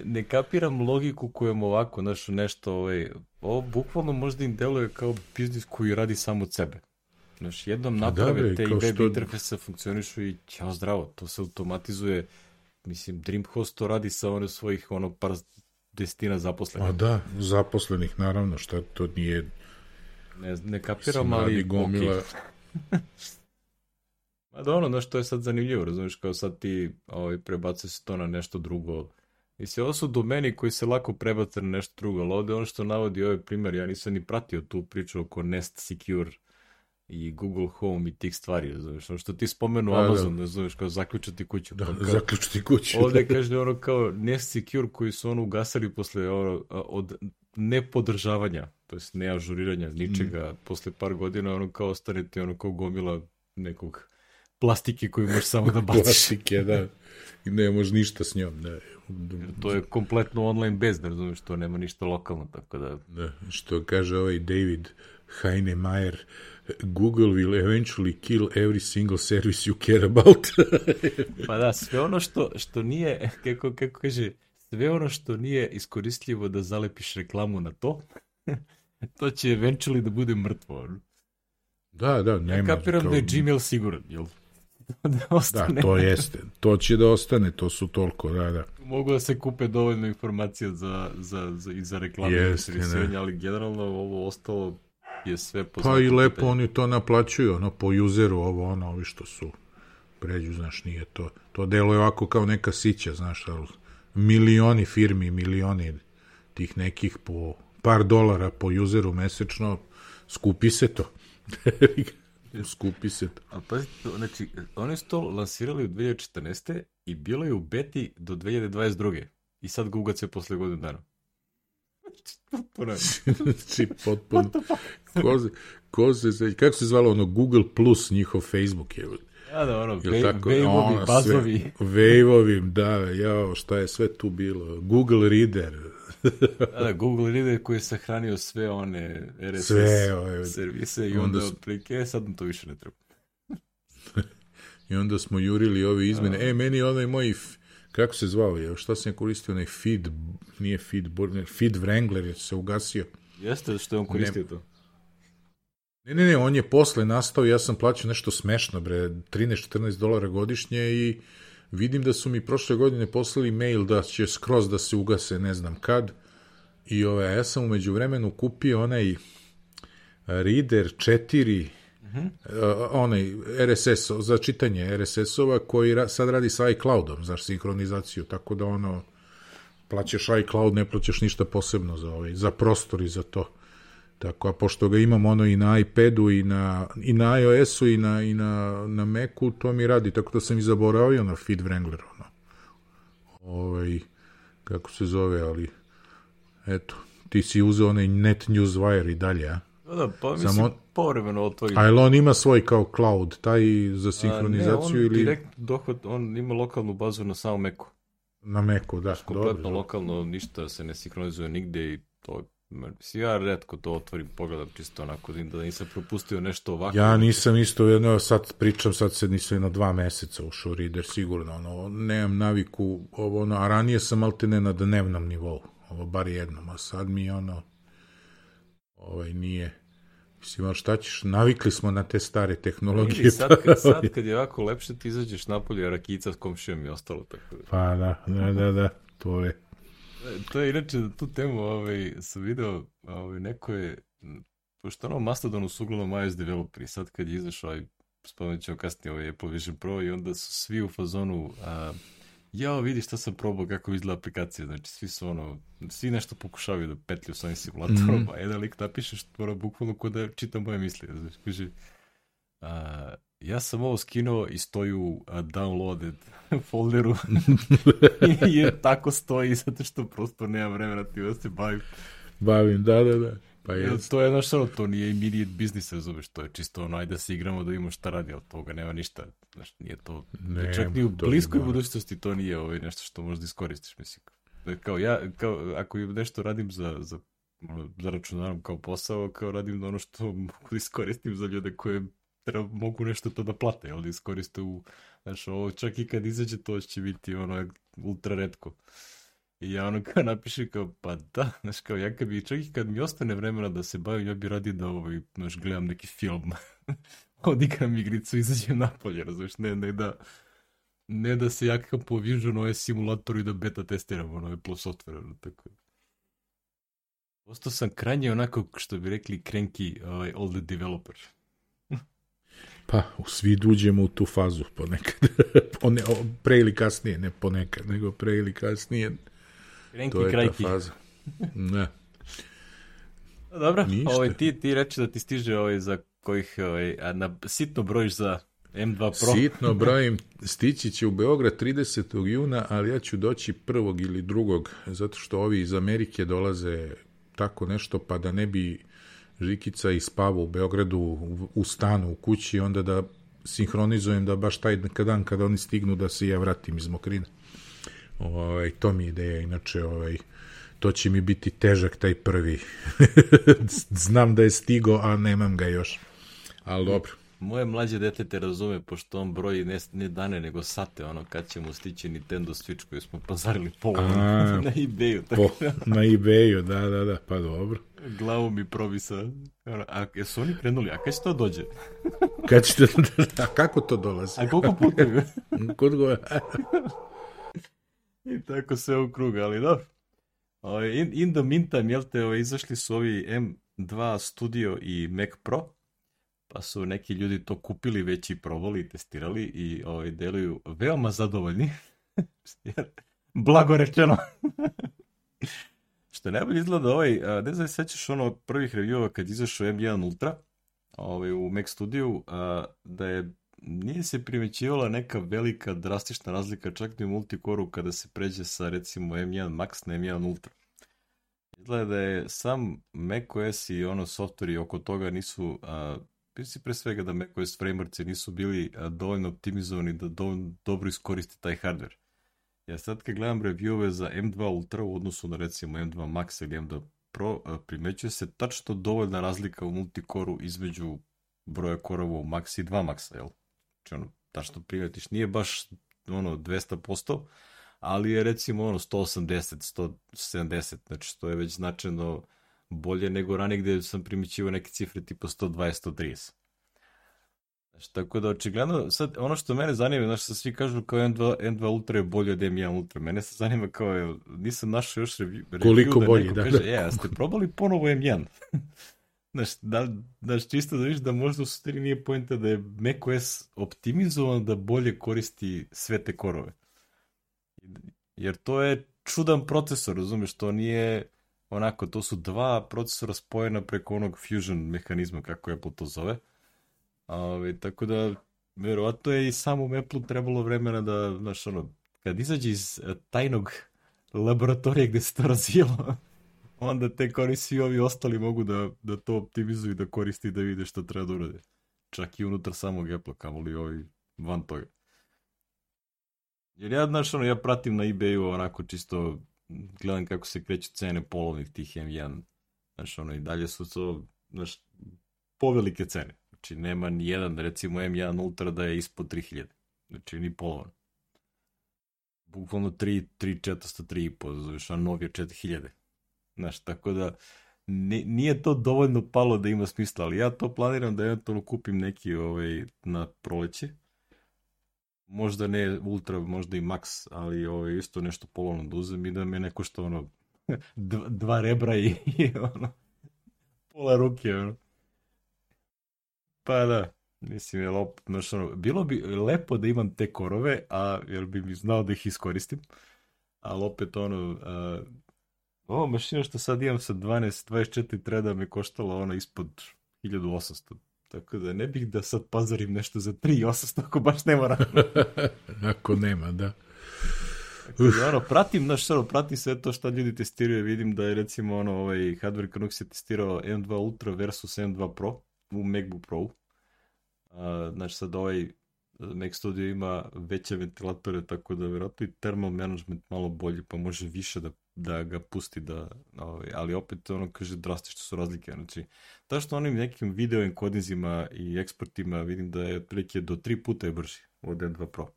ne kapiram logiku kojom ovako, znaš, nešto, ovaj, ovo bukvalno možda im deluje kao biznis koji radi samo od sebe. Znaš, jednom pa naprave da, te i web što... interfejsa funkcionišu i ćao zdravo, to se automatizuje, mislim, Dreamhost to radi sa ono svojih ono par desetina zaposlenih. A da, zaposlenih, naravno, šta to nije... Ne, ne kapiram, ali... Gomila... Okay. [LAUGHS] Ma da ono, znaš, to je sad zanimljivo, razumiješ, kao sad ti ovaj, prebacuje se to na nešto drugo. Mislim, ovo su domeni koji se lako prebace na nešto drugo, ali ovde ono što navodi ovaj primjer, ja nisam ni pratio tu priču oko Nest Secure i Google Home i tih stvari, razumiješ, ono što ti spomenu da, Amazon, da. razumiješ, kao zaključati kuću. Da, kao, zaključati kuću. [LAUGHS] Ovde kaže ono kao Nest Secure koji su ono ugasali posle ono, od nepodržavanja, to jest neažuriranja ničega, mm. posle par godina ono kao ostanete ono kao gomila nekog plastike koju možeš samo da [LAUGHS] baciš. Plastike, da. I ne možeš ništa s njom, da. To je kompletno online bez, da razumiješ, to nema ništa lokalno, tako da... Da, što kaže ovaj David Heinemeier, Google will eventually kill every single service you care about. [LAUGHS] pa da, sve ono što, što nije, kako, kako kaže, sve ono što nije iskoristljivo da zalepiš reklamu na to, [LAUGHS] to će eventually da bude mrtvo. Da, da, nema. Ja kapiram kao... da je Gmail siguran, jel? [LAUGHS] da, ostane. da, to jeste. To će da ostane, to su toliko, da, da. Mogu da se kupe dovoljno informacija za, za, za, i za reklamu jeste, i ali generalno ovo ostalo je sve po Pa i lepo pitanje. oni to naplaćuju, ono, po useru, ovo, ono, ovi što su pređu, znaš, nije to. To delo je ovako kao neka sića, znaš, ali milioni firmi, milioni tih nekih po par dolara po useru mesečno, skupi se to. [LAUGHS] skupi se to. A pazi, znači, oni su to lansirali u 2014. i bilo je u beti do 2022. I sad ga ugace posle godinu dana. [LAUGHS] znači, potpuno. Ko se, ko se, kako se zvalo ono Google Plus, njihov Facebook je. Ja da, ono, vejvovi, bazovi. Vejvovi, da, jao, šta je sve tu bilo. Google Reader. da, da, Google Reader koji je sahranio sve one RSS sve, ove, servise i onda, onda otprilike, e, sad to više ne treba. [LAUGHS] I onda smo jurili ove izmene. A. E, meni onaj moj kako se zvao je, šta sam koristio, onaj feed, nije feed, ne, feed Wrangler je se ugasio. Jeste, što je on koristio ne, to? Ne, ne, ne, on je posle nastao, ja sam plaćao nešto smešno, bre, 13-14 dolara godišnje i vidim da su mi prošle godine poslali mail da će skroz da se ugase ne znam kad i ove, ja sam umeđu vremenu kupio onaj Reader 4 uh, onaj RSS, za čitanje RSS-ova koji ra, sad radi sa iCloudom, za sinhronizaciju, tako da ono, plaćaš iCloud, ne plaćaš ništa posebno za, ovaj, za prostor i za to. Tako, a pošto ga imam ono i na iPadu i na, i na iOS-u i na, i na, na Macu, to mi radi, tako da sam i zaboravio na Feed Wrangler, ono. Ovaj, kako se zove, ali eto, ti si uzeo onaj Net Newswire i dalje, a? Da, da, pa mislim, Samo, povremeno otvori. A on ima svoj kao cloud, taj za sinhronizaciju ne, on ili... direkt dohod, on ima lokalnu bazu na samom Macu. Na Macu, da. Kompletno dobro, lokalno, ništa se ne sinhronizuje nigde i to ja redko to otvorim, pogledam čisto onako da nisam propustio nešto ovako. Ja nisam isto, jedno, sad pričam, sad se nisam jedno dva meseca u Reader, sigurno, ono, nemam naviku, ovo, ono, a ranije sam altene na dnevnom nivou, ovo bar jednom, a sad mi ono, ovaj, nije, Mislim, ali šta ćeš, navikli smo na te stare tehnologije. Ili [LAUGHS] sad, kad, sad kad je ovako lepše, ti izađeš napolje, a rakica s komšijom i ostalo tako. Pa da, da, da, da, to je. To je inače tu temu ovaj, sam video, ovaj, neko je, pošto ono Mastodonu su uglavnom iOS developeri, sad kad je izašao ovaj, spomenut ćemo kasnije ovaj Apple Vision Pro i onda su svi u fazonu, a, jao vidi šta sam probao kako izgleda aplikacija, znači svi su ono, svi nešto pokušavaju da petlju s ovim simulatorom, mm -hmm. a jedan lik napiše što mora bukvalno kod da čita moje misli, znači, kaže, a, ja sam ovo skinuo i stoji u uh, downloaded [LAUGHS] folderu [LAUGHS] i je tako stoji zato što prosto nema vremena ti da se bavim. Bavim, da, da, da. Pa je. To je znaš ono, to nije immediate business, razumeš, to je čisto ono, ajde da se igramo da imamo šta radi, ali toga nema ništa, znaš, nije to, ne, čak ni u bliskoj budućnosti to nije ovaj, nešto što možda iskoristiš, mislim. Kao ja, kao, ako nešto radim za, za, za računarom kao posao, kao radim ono što [LAUGHS] mogu da iskoristim za ljude koje treba, mogu nešto to da plate, da iskoriste u, znaš, ovo čak i kad izađe to će biti ono ultra redko. I ja ono kao napiše kao, pa da, znaš, kao ja kad bi, čak i kad mi ostane vremena da se bavim, ja bi radi da ovaj, znaš, gledam neki film, [LAUGHS] odigram igricu, izađem napolje, razumiješ, ne, ne da, ne da se ja kao po Vision ove simulatoru i da beta testiram ono Apple software, tako. Postao sam krajnje onako, što bi rekli, cranky ovaj, all the developer. Pa, svi uđemo u tu fazu ponekad. [LAUGHS] ne, pre ili kasnije, ne ponekad, nego pre ili kasnije. Krenki, to je krajki. ta faza. Ne. Dobro, ovaj, ti, ti reči da ti stiže ovaj, za kojih, ovaj, a na, sitno brojiš za M2 Pro. Sitno [LAUGHS] brojim, stići će u Beograd 30. juna, ali ja ću doći prvog ili drugog, zato što ovi iz Amerike dolaze tako nešto, pa da ne bi Žikica i spava u Beogradu u stanu, u kući, onda da sinhronizujem da baš taj dan kada oni stignu da se ja vratim iz Mokrine. Ovaj, to mi je ideja, inače ovaj, to će mi biti težak taj prvi. [LAUGHS] Znam da je stigo, a nemam ga još. Ali dobro. Moje mlađe dete te razume, pošto on broji ne, ne dane, nego sate, ono, kad ćemo stići Nintendo Switch koju smo pazarili po [LAUGHS] na ebayu. Tako. Po, [LAUGHS] na ebayu, da, da, da, pa dobro. Glavu mi probisa. A jesu oni krenuli, a kad će to dođe? kad će to, a kako to dolazi? A koliko puta? Kod. I [LAUGHS] tako sve u krug, ali dobro. Ovaj, in, in the meantime, jel te, ovaj, izašli su ovi M2 Studio i Mac Pro, pa su neki ljudi to kupili već i probali i testirali i ovaj, deluju veoma zadovoljni. [LAUGHS] Blago rečeno. [LAUGHS] Što najbolje izgleda ovaj, ne znam sećaš ono prvih reviewova kad izašao M1 Ultra ovaj, u Mac Studio, da je nije se primećivala neka velika drastična razlika čak ni u multikoru kada se pređe sa recimo M1 Max na M1 Ultra. Izgleda da je sam macOS i ono softveri oko toga nisu a, Mislim pre svega da macOS frameworkci nisu bili a, dovoljno optimizovani da dovoljno dobro iskoristi taj hardware. Ja sad kad gledam reviewove za M2 Ultra u odnosu na recimo M2 Max ili M2 Pro, a, primećuje se tačno dovoljna razlika u multikoru između broja korova u Max i 2 Maxa, jel? Znači ono, tačno primetiš, nije baš ono 200%, ali je recimo ono 180, 170, znači to je već značajno bolje nego ranije gde sam primićivao neke cifre tipa 120, 130. Znači, tako da očigledno, sad ono što mene zanima, znači sa svi kažu kao M2, M2 Ultra je bolje od M1 Ultra, mene se zanima kao, je, nisam našao još review, Koliko da bolje, neko da, kaže, da. e, ste probali ponovo M1? [LAUGHS] Znaš, da, znaš, čisto da vidiš da možda u suštini nije pojenta da je macOS optimizovan da bolje koristi sve te korove. Jer to je čudan procesor, razumeš, to nije onako, to su dva procesora spojena preko onog fusion mehanizma, kako Apple to zove. Ove, tako da, verovatno je i samom Apple trebalo vremena da, znaš, ono, kad izađe iz eh, tajnog laboratorija gde se to razvijelo, onda tek oni svi ovi ostali mogu da, da to optimizuju da koristi i da vide što treba da urade. Čak i unutar samog Apple, kamo li ovi van toga. Jer ja, znaš, ono, ja pratim na eBayu onako čisto gledam kako se kreću cene polovnih tih M1. Znaš, ono, i dalje su to, znaš, povelike cene. Znači, nema ni jedan, recimo, M1 Ultra da je ispod 3000. Znači, ni polovan. Bukvalno 3, 3, 400, 3,5, znaš, a novi je 4000. Znaš, tako da, nije to dovoljno palo da ima smisla, ali ja to planiram da eventualno kupim neki ovaj, na proleće možda ne ultra, možda i max, ali ovaj, isto nešto polovno da uzem i da me neko što ono, [LAUGHS] dva rebra i, i ono, pola ruke, ono. Pa da, mislim, je lop, znaš, ono, bilo bi lepo da imam te korove, a jer bi mi znao da ih iskoristim, ali opet ono, ovo mašina što sad imam sa 12, 24 treda me koštala ono ispod 1800 Tako da ne bih da sad pazarim nešto za 3.800 ako baš ne mora. [LAUGHS] ako nema, da. Tako da, ono, pratim, znaš, ono, pratim sve to što ljudi testiraju, vidim da je recimo ono, ovaj Hardware Canucks je testirao M2 Ultra versus M2 Pro u MacBook Pro. Uh, znači sad ovaj Mac Studio ima veće ventilatore, tako da verovatno i thermal management malo bolji, pa može više da da ga pusti da, ovaj, ali opet ono kaže drastično su razlike, znači to što onim nekim video enkodinzima i eksportima vidim da je otprilike do tri puta je brži od M2 Pro.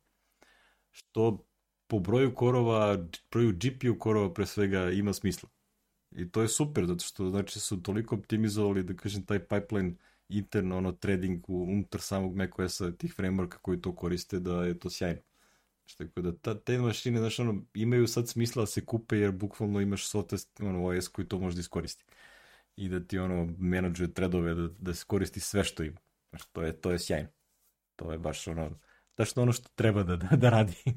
Što po broju korova, broju GPU korova pre svega ima smisla. I to je super, zato što znači su toliko optimizovali, da kažem, taj pipeline interno, ono, trading unutar samog macOS-a, tih frameworka koji to koriste, da je to sjajno. Tako da ta, te mašine, znaš, ono, imaju sad smisla da se kupe jer bukvalno imaš software, ono, OS koji to može da iskoristi. I da ti, ono, menadžuje tredove, da, da se koristi sve što ima. Znaš, to je, to je sjajno. To je baš ono, što ono što treba da, da, da radi. [LAUGHS]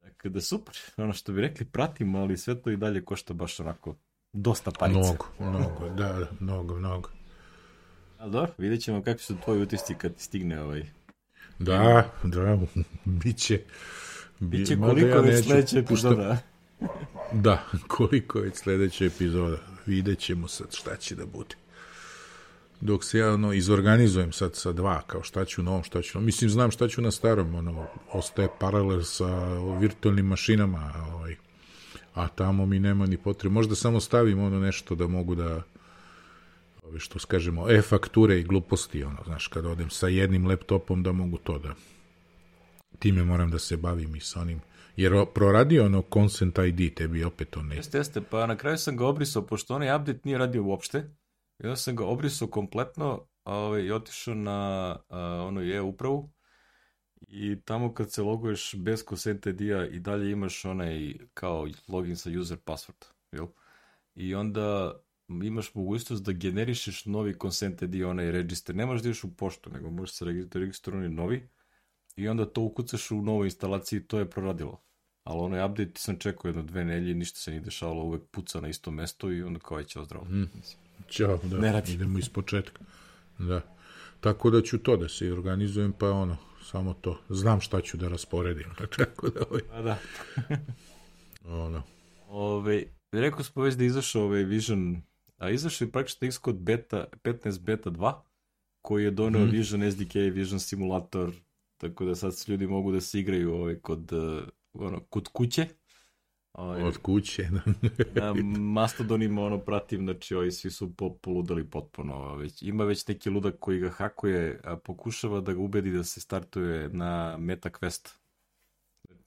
Tako da super, ono što bi rekli, pratimo, ali sve to i dalje košta baš onako dosta parice. Mnogo, mnogo, [LAUGHS] da, mnogo, mnogo. Ali dobro, vidjet ćemo kakvi su tvoji utisci kad ti stigne ovaj Da, da, [LAUGHS] biće. Biće koliko ja već sledeća epizoda. [LAUGHS] da, koliko je sledeća epizoda. Vidjet ćemo sad šta će da bude. Dok se ja ono, izorganizujem sad sa dva, kao šta ću novom, šta ću novom. Mislim, znam šta ću na starom, ono, ostaje paralel sa virtualnim mašinama, ovaj, a tamo mi nema ni potrebe. Možda samo stavim ono nešto da mogu da ove što skažemo, e-fakture i gluposti, ono, znaš, kad odem sa jednim laptopom da mogu to da time moram da se bavim i sa onim jer proradio ono Consent ID, tebi opet on ne. Jeste, jeste, pa na kraju sam ga obrisao, pošto onaj update nije radio uopšte, i onda sam ga obrisao kompletno ovaj, i otišao na a, ono je upravu i tamo kad se loguješ bez Consent ID-a i dalje imaš onaj kao login sa user password, jel? I onda imaš mogućnost da generišeš novi consent ID, onaj register. Ne možeš da ideš u poštu, nego možeš se registrovati novi i onda to ukucaš u novoj instalaciji i to je proradilo. Ali onaj update sam čekao jedno dve nelje, ništa se nije dešavalo, uvek puca na isto mesto i onda kao je ćeo zdravo. Mm. Ćao, da, ne radi. idemo iz početka. Da. Tako da ću to da se organizujem, pa ono, samo to. Znam šta ću da rasporedim. [LAUGHS] Tako da, ovaj... Pa da. ono. Ove, rekao smo već da izašao ovaj Vision a izašao je praktično Xcode beta, 15 beta 2, koji je doneo mm. Vision SDK, Vision simulator, tako da sad ljudi mogu da se igraju ovaj, kod, uh, ono, kod kuće. Ovaj, Od kuće. da, Mastodon ima ono pratim, znači ovi svi su poludali potpuno. Već, ima već neki ludak koji ga hakuje, a pokušava da ga ubedi da se startuje na MetaQuest.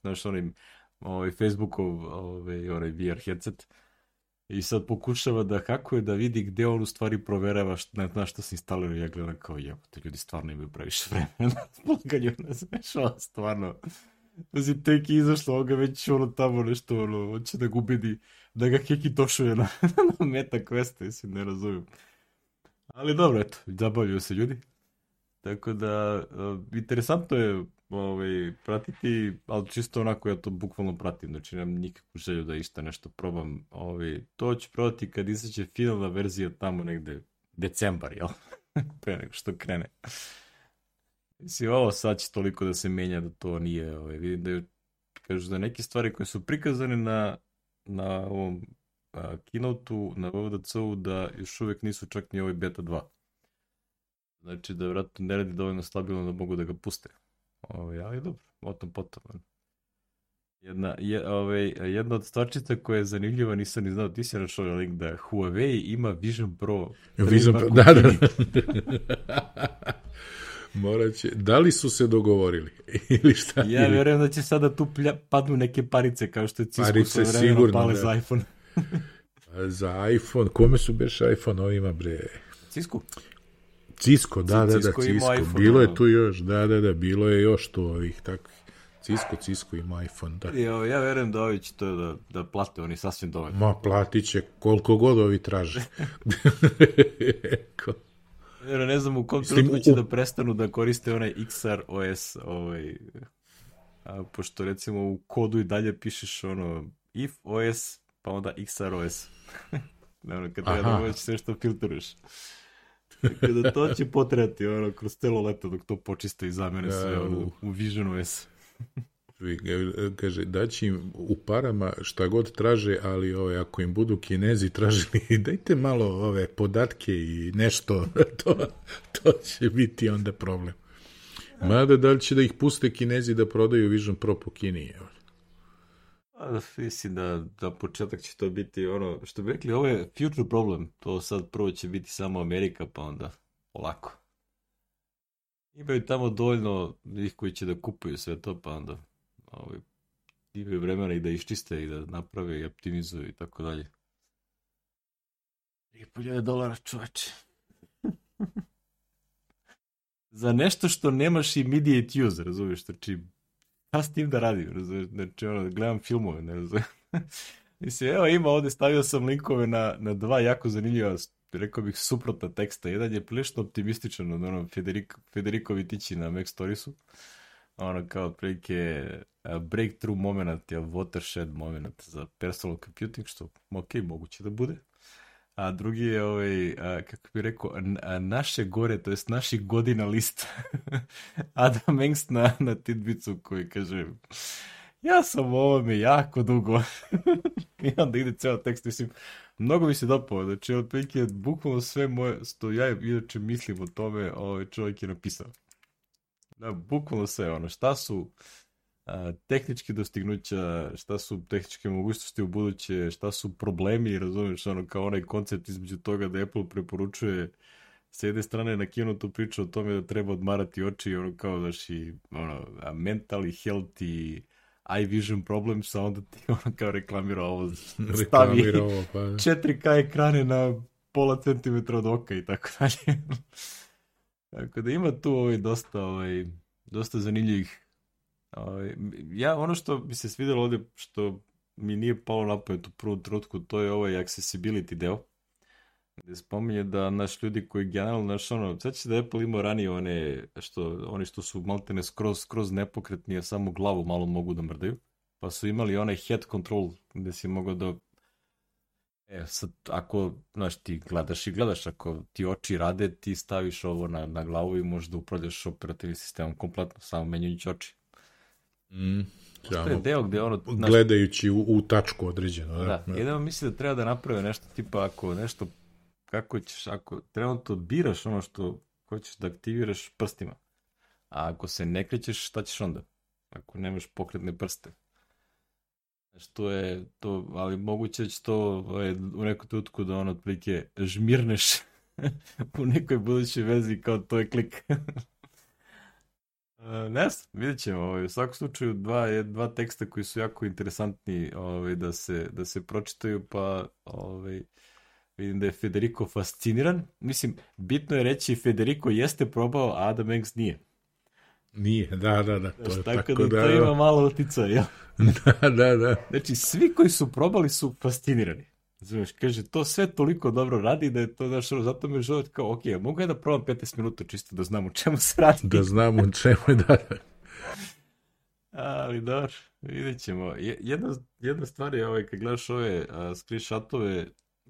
Znaš, onim ovaj, Facebookov ovaj, onaj VR headset. Uh, I sad pokušava da hakuje da vidi gde on u stvari proverava šta, na, na što se instalira. Ja gledam kao, te ljudi stvarno imaju previše vremena [LAUGHS] na slaganju, ne znaš, stvarno. Znači, tek je izašlo, on ga već ono tamo nešto, ono, hoće da ga ubedi, da ga Heki tošuje na, [LAUGHS] na meta queste, mislim, ne razumijem. Ali dobro, eto, zabavljaju se ljudi. Tako da, uh, interesantno je ovaj, pratiti, ali čisto onako ja to bukvalno pratim, znači nemam nikakvu želju da išta nešto probam. Ovaj, to ću probati kad izaće finalna verzija tamo negde decembar, jel? [LAUGHS] Pre nego što krene. Mislim, ovo sad će toliko da se menja da to nije, ovaj, vidim da je, kažu da neke stvari koje su prikazane na, na ovom a, keynote-u, na VVDC-u, da još uvek nisu čak ni ovaj beta 2. Znači da vratno ne radi dovoljno stabilno da mogu da ga puste. Ovaj, ali dobro, o tom potom. Jedna, je, ovaj, jedna od stvarčica koja je zanimljiva, nisam ni znao, ti si našao link da Huawei ima Vision Pro. Vision Pro, da, da. [LAUGHS] Morat će, da li su se dogovorili [LAUGHS] ili šta? Ja verujem da će sada tu plja, padnu neke parice kao što je Cisco parice, sa sigurno, pale da. za iPhone. [LAUGHS] za iPhone, kome su beš iPhone ovima bre? Cisco. Cisco, da, da, da, Cisco. iPhone, bilo je tu još, da, da, da, bilo je još tu ovih takvih. Cisco, Cisco ima iPhone, da. Jo, ja verujem da ovi će to da, da plate, oni sasvim dovoljno. Ma, platit će koliko god ovi traže. [LAUGHS] Jer ne znam u kom trenutku će da prestanu da koriste onaj XR OS, ovaj, a, pošto recimo u kodu i dalje pišeš ono if OS, pa onda XR OS. [LAUGHS] ono, kad treba da možeš sve što filtruješ. [LAUGHS] Tako da to će potrebati ono, kroz celo leto dok to počiste i zamene sve u, u Vision OS. kaže, daći im u parama šta god traže, ali ove, ako im budu kinezi tražili, [LAUGHS] dajte malo ove podatke i nešto, to, [LAUGHS] to će biti onda problem. Mada da li će da ih puste kinezi da prodaju Vision Pro po Kini? Pa, mislim da, da početak će to biti ono, što bi rekli, ovo je future problem, to sad prvo će biti samo Amerika, pa onda polako. Imaju tamo dovoljno njih koji će da kupuju sve to, pa onda ovaj, imaju vremena i da iščiste i da naprave i optimizuju i tako dalje. 3.000 dolara čoveče. [LAUGHS] Za nešto što nemaš immediate use, razumiješ, znači, šta s tim da radim, razumiješ, znači, ono, gledam filmove, ne razumiješ. [LAUGHS] Mislim, evo ima ovde, stavio sam linkove na, na dva jako zanimljiva, rekao bih, suprotna teksta. Jedan je prilično optimističan od ono Federico, Federico Vitići na Mac Storiesu. Ono kao otprilike breakthrough moment je watershed moment za personal computing, što ok, moguće da bude. A drugi je ovaj, a, kako bih rekao, naše gore, to jest naši godina list. [LAUGHS] Adam Engst na, na tidbicu koji kaže ja sam ovome jako dugo. [LAUGHS] I onda ide ceo tekst, mislim, mnogo mi se dopao, znači otprilike bukvalno sve moje, što ja inače mislim o tome, ovaj čovjek je napisao. Da, bukvalno sve, ono, šta su a, tehničke dostignuća, šta su tehničke mogućnosti u buduće, šta su problemi, razumiješ, ono, kao onaj koncept između toga da Apple preporučuje s jedne strane na kinu tu priča o tome da treba odmarati oči, ono, kao, daš, i, ono, mentally healthy, eye vision problems, a onda ti [LAUGHS] ono kao reklamira ovo, stavi ovo, pa. 4K ekrane na pola centimetra od oka i tako dalje. [LAUGHS] tako da ima tu ovaj dosta, ovaj, dosta zanimljivih ja, ono što bi se svidelo ovde, što mi nije palo na pamet u prvom trutku, to je ovaj accessibility deo, gde spominje da naš ljudi koji generalno, naš ono, sad će da Apple imao ranije one, što, oni što su maltene skroz, skroz nepokretni, a samo glavu malo mogu da mrdaju, pa su imali onaj head control gde si mogao da E, sad, ako, znaš, ti gledaš i gledaš, ako ti oči rade, ti staviš ovo na, na glavu i možeš da upravljaš operativnim sistemom kompletno, samo menjujući oči. Mm, to je deo gde ono... Naš... Gledajući u, u tačku određeno. Da, da. jedemo misli da treba da naprave nešto tipa ako nešto, kako ćeš, ako trenutno biraš ono što hoćeš da aktiviraš prstima, a ako se ne krećeš, šta ćeš onda? Ako nemaš pokretne prste. Što je to, ali moguće da će to ovaj, u neku tutku da on otprilike žmirneš [LAUGHS] u nekoj budućoj vezi kao to je klik. [LAUGHS] Uh, ne znam, vidjet ćemo. Ovaj, u svakom slučaju dva, dva teksta koji su jako interesantni ovaj, da, se, da se pročitaju, pa ovaj, vidim da je Federico fasciniran. Mislim, bitno je reći Federico jeste probao, a Adam Engst nije. Nije, da, da, da. To je tako, tako da, da to ima malo utica, jel? [LAUGHS] da, da, da. Znači, svi koji su probali su fascinirani. Znaš, kaže, to sve toliko dobro radi da je to, znaš, zato mi je želeo kao, ok, mogu ja da probam 15 minuta čisto da znam u čemu se radi. Da znam u čemu je da. [LAUGHS] Ali dobro, vidjet ćemo. Jedna, jedna stvar je, ovaj, kad gledaš ove a, screenshotove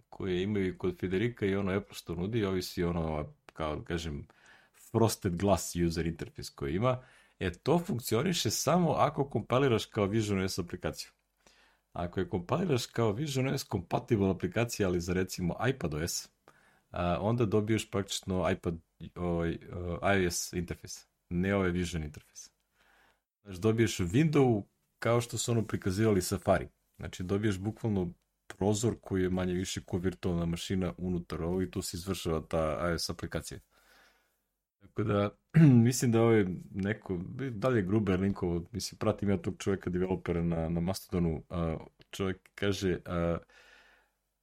koje imaju kod Federika i ono Apple što nudi, ovisi ono, kao da kažem, frosted glass user interface koji ima, e to funkcioniše samo ako kompiliraš kao Vision OS aplikaciju. Ako je kompiliraš kao Vision OS compatible aplikacija, ali za recimo iPad OS, onda dobiješ praktično iPad ovaj, uh, iOS interfejs, ne ovaj Vision interfejs. Znači dobiješ window kao što su ono prikazivali Safari. Znači dobiješ bukvalno prozor koji je manje više ko virtualna mašina unutar ovog i tu se izvršava ta iOS aplikacija. Tako da, [CLEARS THROAT] mislim da ovo je neko, dalje Gruber linkovo, mislim, pratim ja tog čovjeka, developera na, na Mastodonu, a, čovjek kaže, a,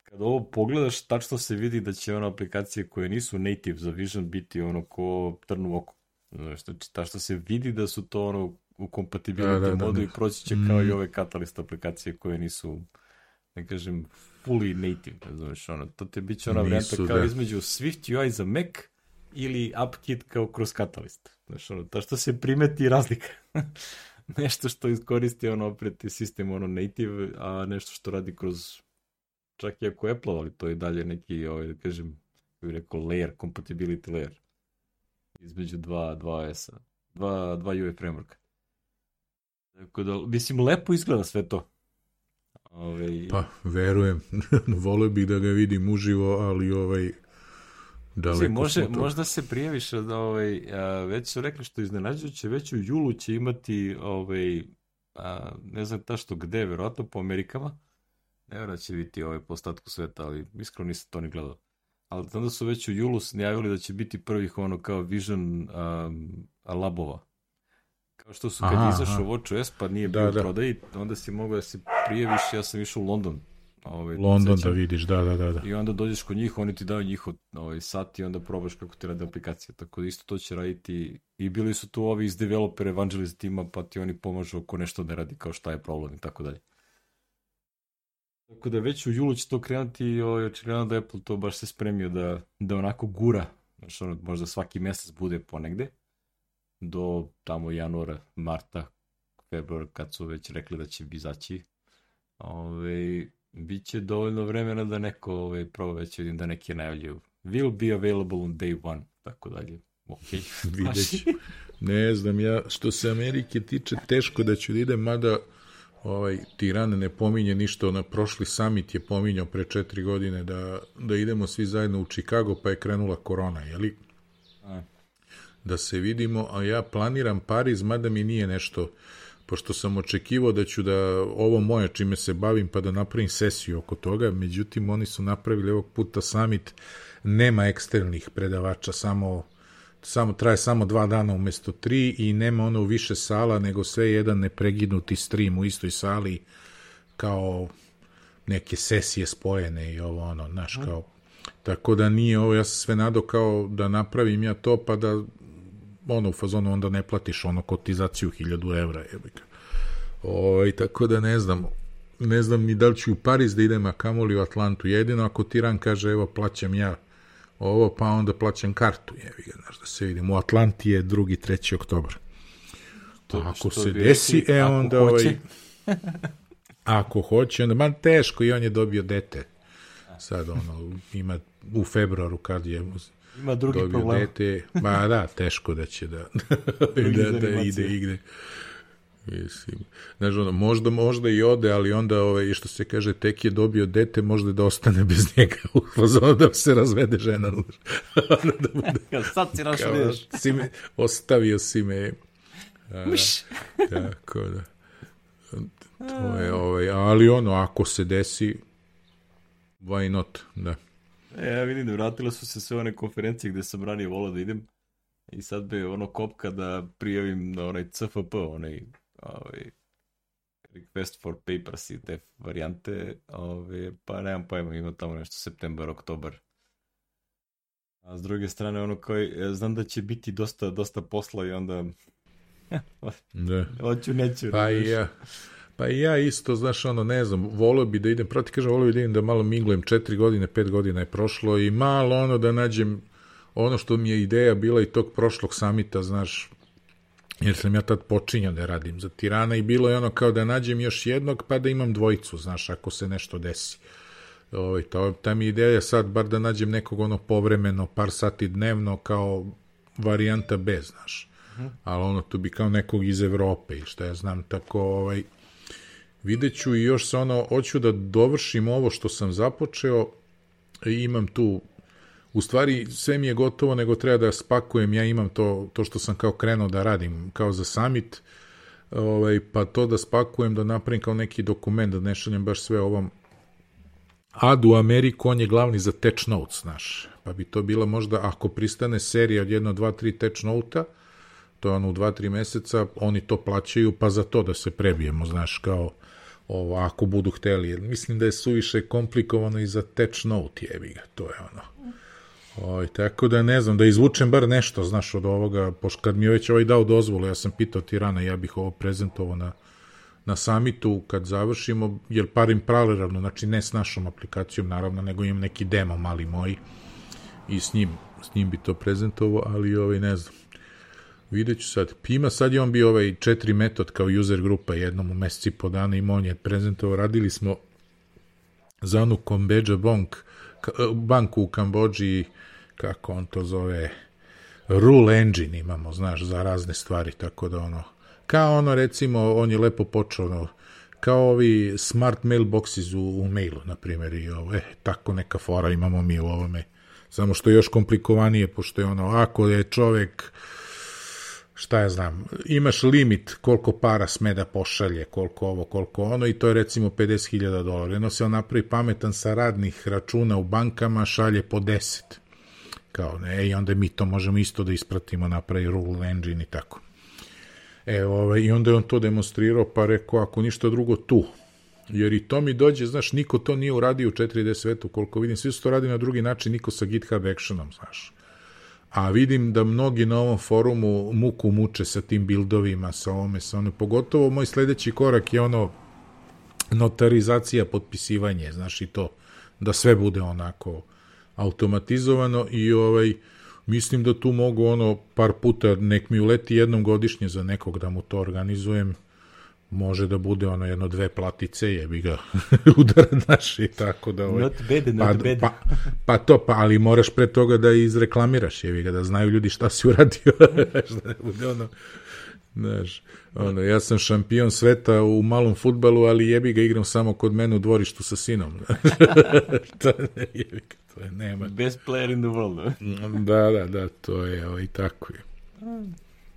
kada ovo pogledaš, tačno se vidi da će ono aplikacije koje nisu native za Vision biti ono ko trnu oko. Znači, tačno se vidi da su to ono u kompatibilnosti da, da, da, modu da. i proći će mm. kao i mm. ove Catalyst aplikacije koje nisu, ne kažem, fully native, znaš, ono, to te bit će ona varijanta kao da. između Swift UI za Mac ili AppKit kao kroz Catalyst. Znaš, ono, to što se primeti razlika. [LAUGHS] nešto što iskoristi ono operativni sistem ono native, a nešto što radi kroz čak i ako Apple, ali to je dalje neki, ovaj, da kažem, bih rekao, layer, compatibility layer između dva, dva S-a, dva, dva UI frameworka. Tako da, mislim, lepo izgleda sve to. Ove... Ovaj, pa, verujem. [LAUGHS] Volio bih da ga vidim uživo, ali ovaj, Daleko može, možda se prijaviš da ovaj, a, već su rekli što iznenađujuće, već u julu će imati ovaj, a, ne znam ta što gde, verovatno po Amerikama, ne vjerujem da će biti ovaj po ostatku sveta, ali iskreno nisam to ni gledao. Ali onda su već u julu najavili da će biti prvih ono kao Vision um, labova. Kao što su kad aha, izašao WatchOS pa nije da, bio da. prodaj, onda si mogao da se prijaviš, ja sam išao u London Ovaj, London da vidiš, da, da, da, da. I onda dođeš kod njih, oni ti daju njihov ovaj, sat i onda probaš kako ti rade aplikacija. Tako da isto to će raditi. I bili su tu ovi iz developer evangelist tima, pa ti oni pomažu ako nešto ne radi, kao šta je problem i tako dalje. Tako da već u julu će to krenuti i ovaj, očigledno da Apple to baš se spremio da, da onako gura. Znači, ono, možda svaki mesec bude ponegde. Do tamo januara, marta, februar, kad su već rekli da će izaći. Ove, ovaj, Biće dovoljno vremena da neko ovaj, proba već vidim da neki najavljuju. Will be available on day one, tako dalje. Ok. [LAUGHS] Videć. ne znam, ja, što se Amerike tiče, teško da ću da idem, mada ovaj, Tiran ne pominje ništa, na prošli summit je pominjao pre četiri godine da, da idemo svi zajedno u Chicago, pa je krenula korona, jeli? A. Da se vidimo, a ja planiram Pariz, mada mi nije nešto pošto sam očekivao da ću da ovo moje čime se bavim pa da napravim sesiju oko toga, međutim oni su napravili ovog puta summit, nema eksternih predavača, samo samo traje samo dva dana umesto tri i nema ono više sala, nego sve jedan nepreginuti stream u istoj sali kao neke sesije spojene i ovo ono, znaš, kao tako da nije ovo, ja sam sve nado kao da napravim ja to pa da ono u fazonu onda ne platiš ono kotizaciju 1000 evra jebika. Ovaj tako da ne znam, ne znam ni da li ću u Pariz da idem, a kamoli u Atlantu. Jedino ako Tiran kaže, evo, plaćam ja ovo, pa onda plaćam kartu. Jevi ga, znaš, da se vidim. U Atlanti je drugi, treći oktobar. To, ako se desi, e onda ovaj... [LAUGHS] ako hoće, onda, man teško, i on je dobio dete. Sad, ono, ima u februaru kad je ima drugi problem. Dete, ma da, teško da će da, [LAUGHS] da, da ide igde. Mislim, znaš, ono, možda, možda i ode, ali onda, ovaj, što se kaže, tek je dobio dete, možda da ostane bez njega, [LAUGHS] u fazonu da se razvede žena. [LAUGHS] da bude, Sad si me, ostavio si me. A, tako da. To je, ovaj, ali ono, ako se desi, why not, da. E, ja vidim da vratile su se sve one konferencije gde sam ranije volao da idem i sad bi ono kopka da prijavim na onaj CFP, onaj ovaj, request for papers i te varijante, ovaj, pa nemam pojma, ima tamo nešto septembar, oktobar. A s druge strane, ono koji, znam da će biti dosta, dosta posla i onda da. [LAUGHS] Hoću, neću. Pa i ja. Pa ja isto, znaš, ono, ne znam, volio bi da idem, proti kažem, volio bi da idem da malo minglujem, četiri godine, pet godina je prošlo i malo ono da nađem ono što mi je ideja bila i tog prošlog samita, znaš, jer sam ja tad počinjao da radim za Tirana i bilo je ono kao da nađem još jednog pa da imam dvojicu, znaš, ako se nešto desi. Ovaj, to, ta mi ideja sad bar da nađem nekog ono povremeno, par sati dnevno kao varijanta B, znaš. -huh. Ali ono, tu bi kao nekog iz Evrope i šta ja znam, tako, ovaj, vidjet ću i još sa ono, hoću da dovršim ovo što sam započeo, i imam tu u stvari sve mi je gotovo, nego treba da spakujem, ja imam to, to što sam kao krenuo da radim, kao za summit, ovaj, pa to da spakujem, da napravim kao neki dokument, da ne šaljem baš sve ovom Ad u Ameriku, on je glavni za Tech Notes, znaš, pa bi to bila možda, ako pristane serija od jedno, dva, tri Tech Note-a, to je ono u dva, tri meseca, oni to plaćaju, pa za to da se prebijemo, znaš, kao ovo, ako budu hteli. Mislim da je suviše komplikovano i za Tech Note, jebi ga, to je ono. Oj, tako da ne znam, da izvučem bar nešto, znaš, od ovoga, pošto kad mi je već ovaj dao dozvolu, ja sam pitao Tirana, ja bih ovo prezentovao na, na samitu kad završimo, jer parim paralelno, znači ne s našom aplikacijom, naravno, nego imam neki demo mali moj i s njim, s njim bi to prezentovao, ali ovaj, ne znam, vidjet ću sad. Pima sad je on bio ovaj četiri metod kao user grupa jednom u meseci po dana i on je prezentovao, radili smo za onu Kombeđa Bank, banku u Kambođi, kako on to zove, rule engine imamo, znaš, za razne stvari, tako da ono, kao ono recimo, on je lepo počeo, ono, kao ovi smart mailboxes u, u mailu, na primjer, i ovo, eh, tako neka fora imamo mi u ovome, samo što je još komplikovanije, pošto je ono, ako je čovek, šta ja znam, imaš limit koliko para sme da pošalje, koliko ovo, koliko ono i to je recimo 50.000 dolara. Jedno se on napravi pametan sa radnih računa u bankama, šalje po 10. Kao ne, i onda mi to možemo isto da ispratimo, napravi rule engine i tako. E, ovaj, i onda je on to demonstrirao, pa rekao, ako ništa drugo, tu. Jer i to mi dođe, znaš, niko to nije uradio u 4D svetu, koliko vidim, svi su to radili na drugi način, niko sa GitHub Actionom, znaš a vidim da mnogi na ovom forumu muku muče sa tim bildovima, sa ovome, sa ono, pogotovo moj sledeći korak je ono notarizacija, potpisivanje, znaš i to, da sve bude onako automatizovano i ovaj, mislim da tu mogu ono par puta, nek mi uleti jednom godišnje za nekog da mu to organizujem, može da bude ono jedno dve platice, jebi ga [LAUGHS] udara naš i tako da ovaj, not bad, not pa, bad. Pa, pa to, pa, ali moraš pre toga da izreklamiraš, jebi ga, da znaju ljudi šta si uradio, [LAUGHS] da ne bude ono, znaš, ono, ja sam šampion sveta u malom futbalu, ali jebi ga igram samo kod mene u dvorištu sa sinom. [LAUGHS] to ne, jebi ga, to je, nema. Best player in the world. da, da, da, to je, ovaj, tako je.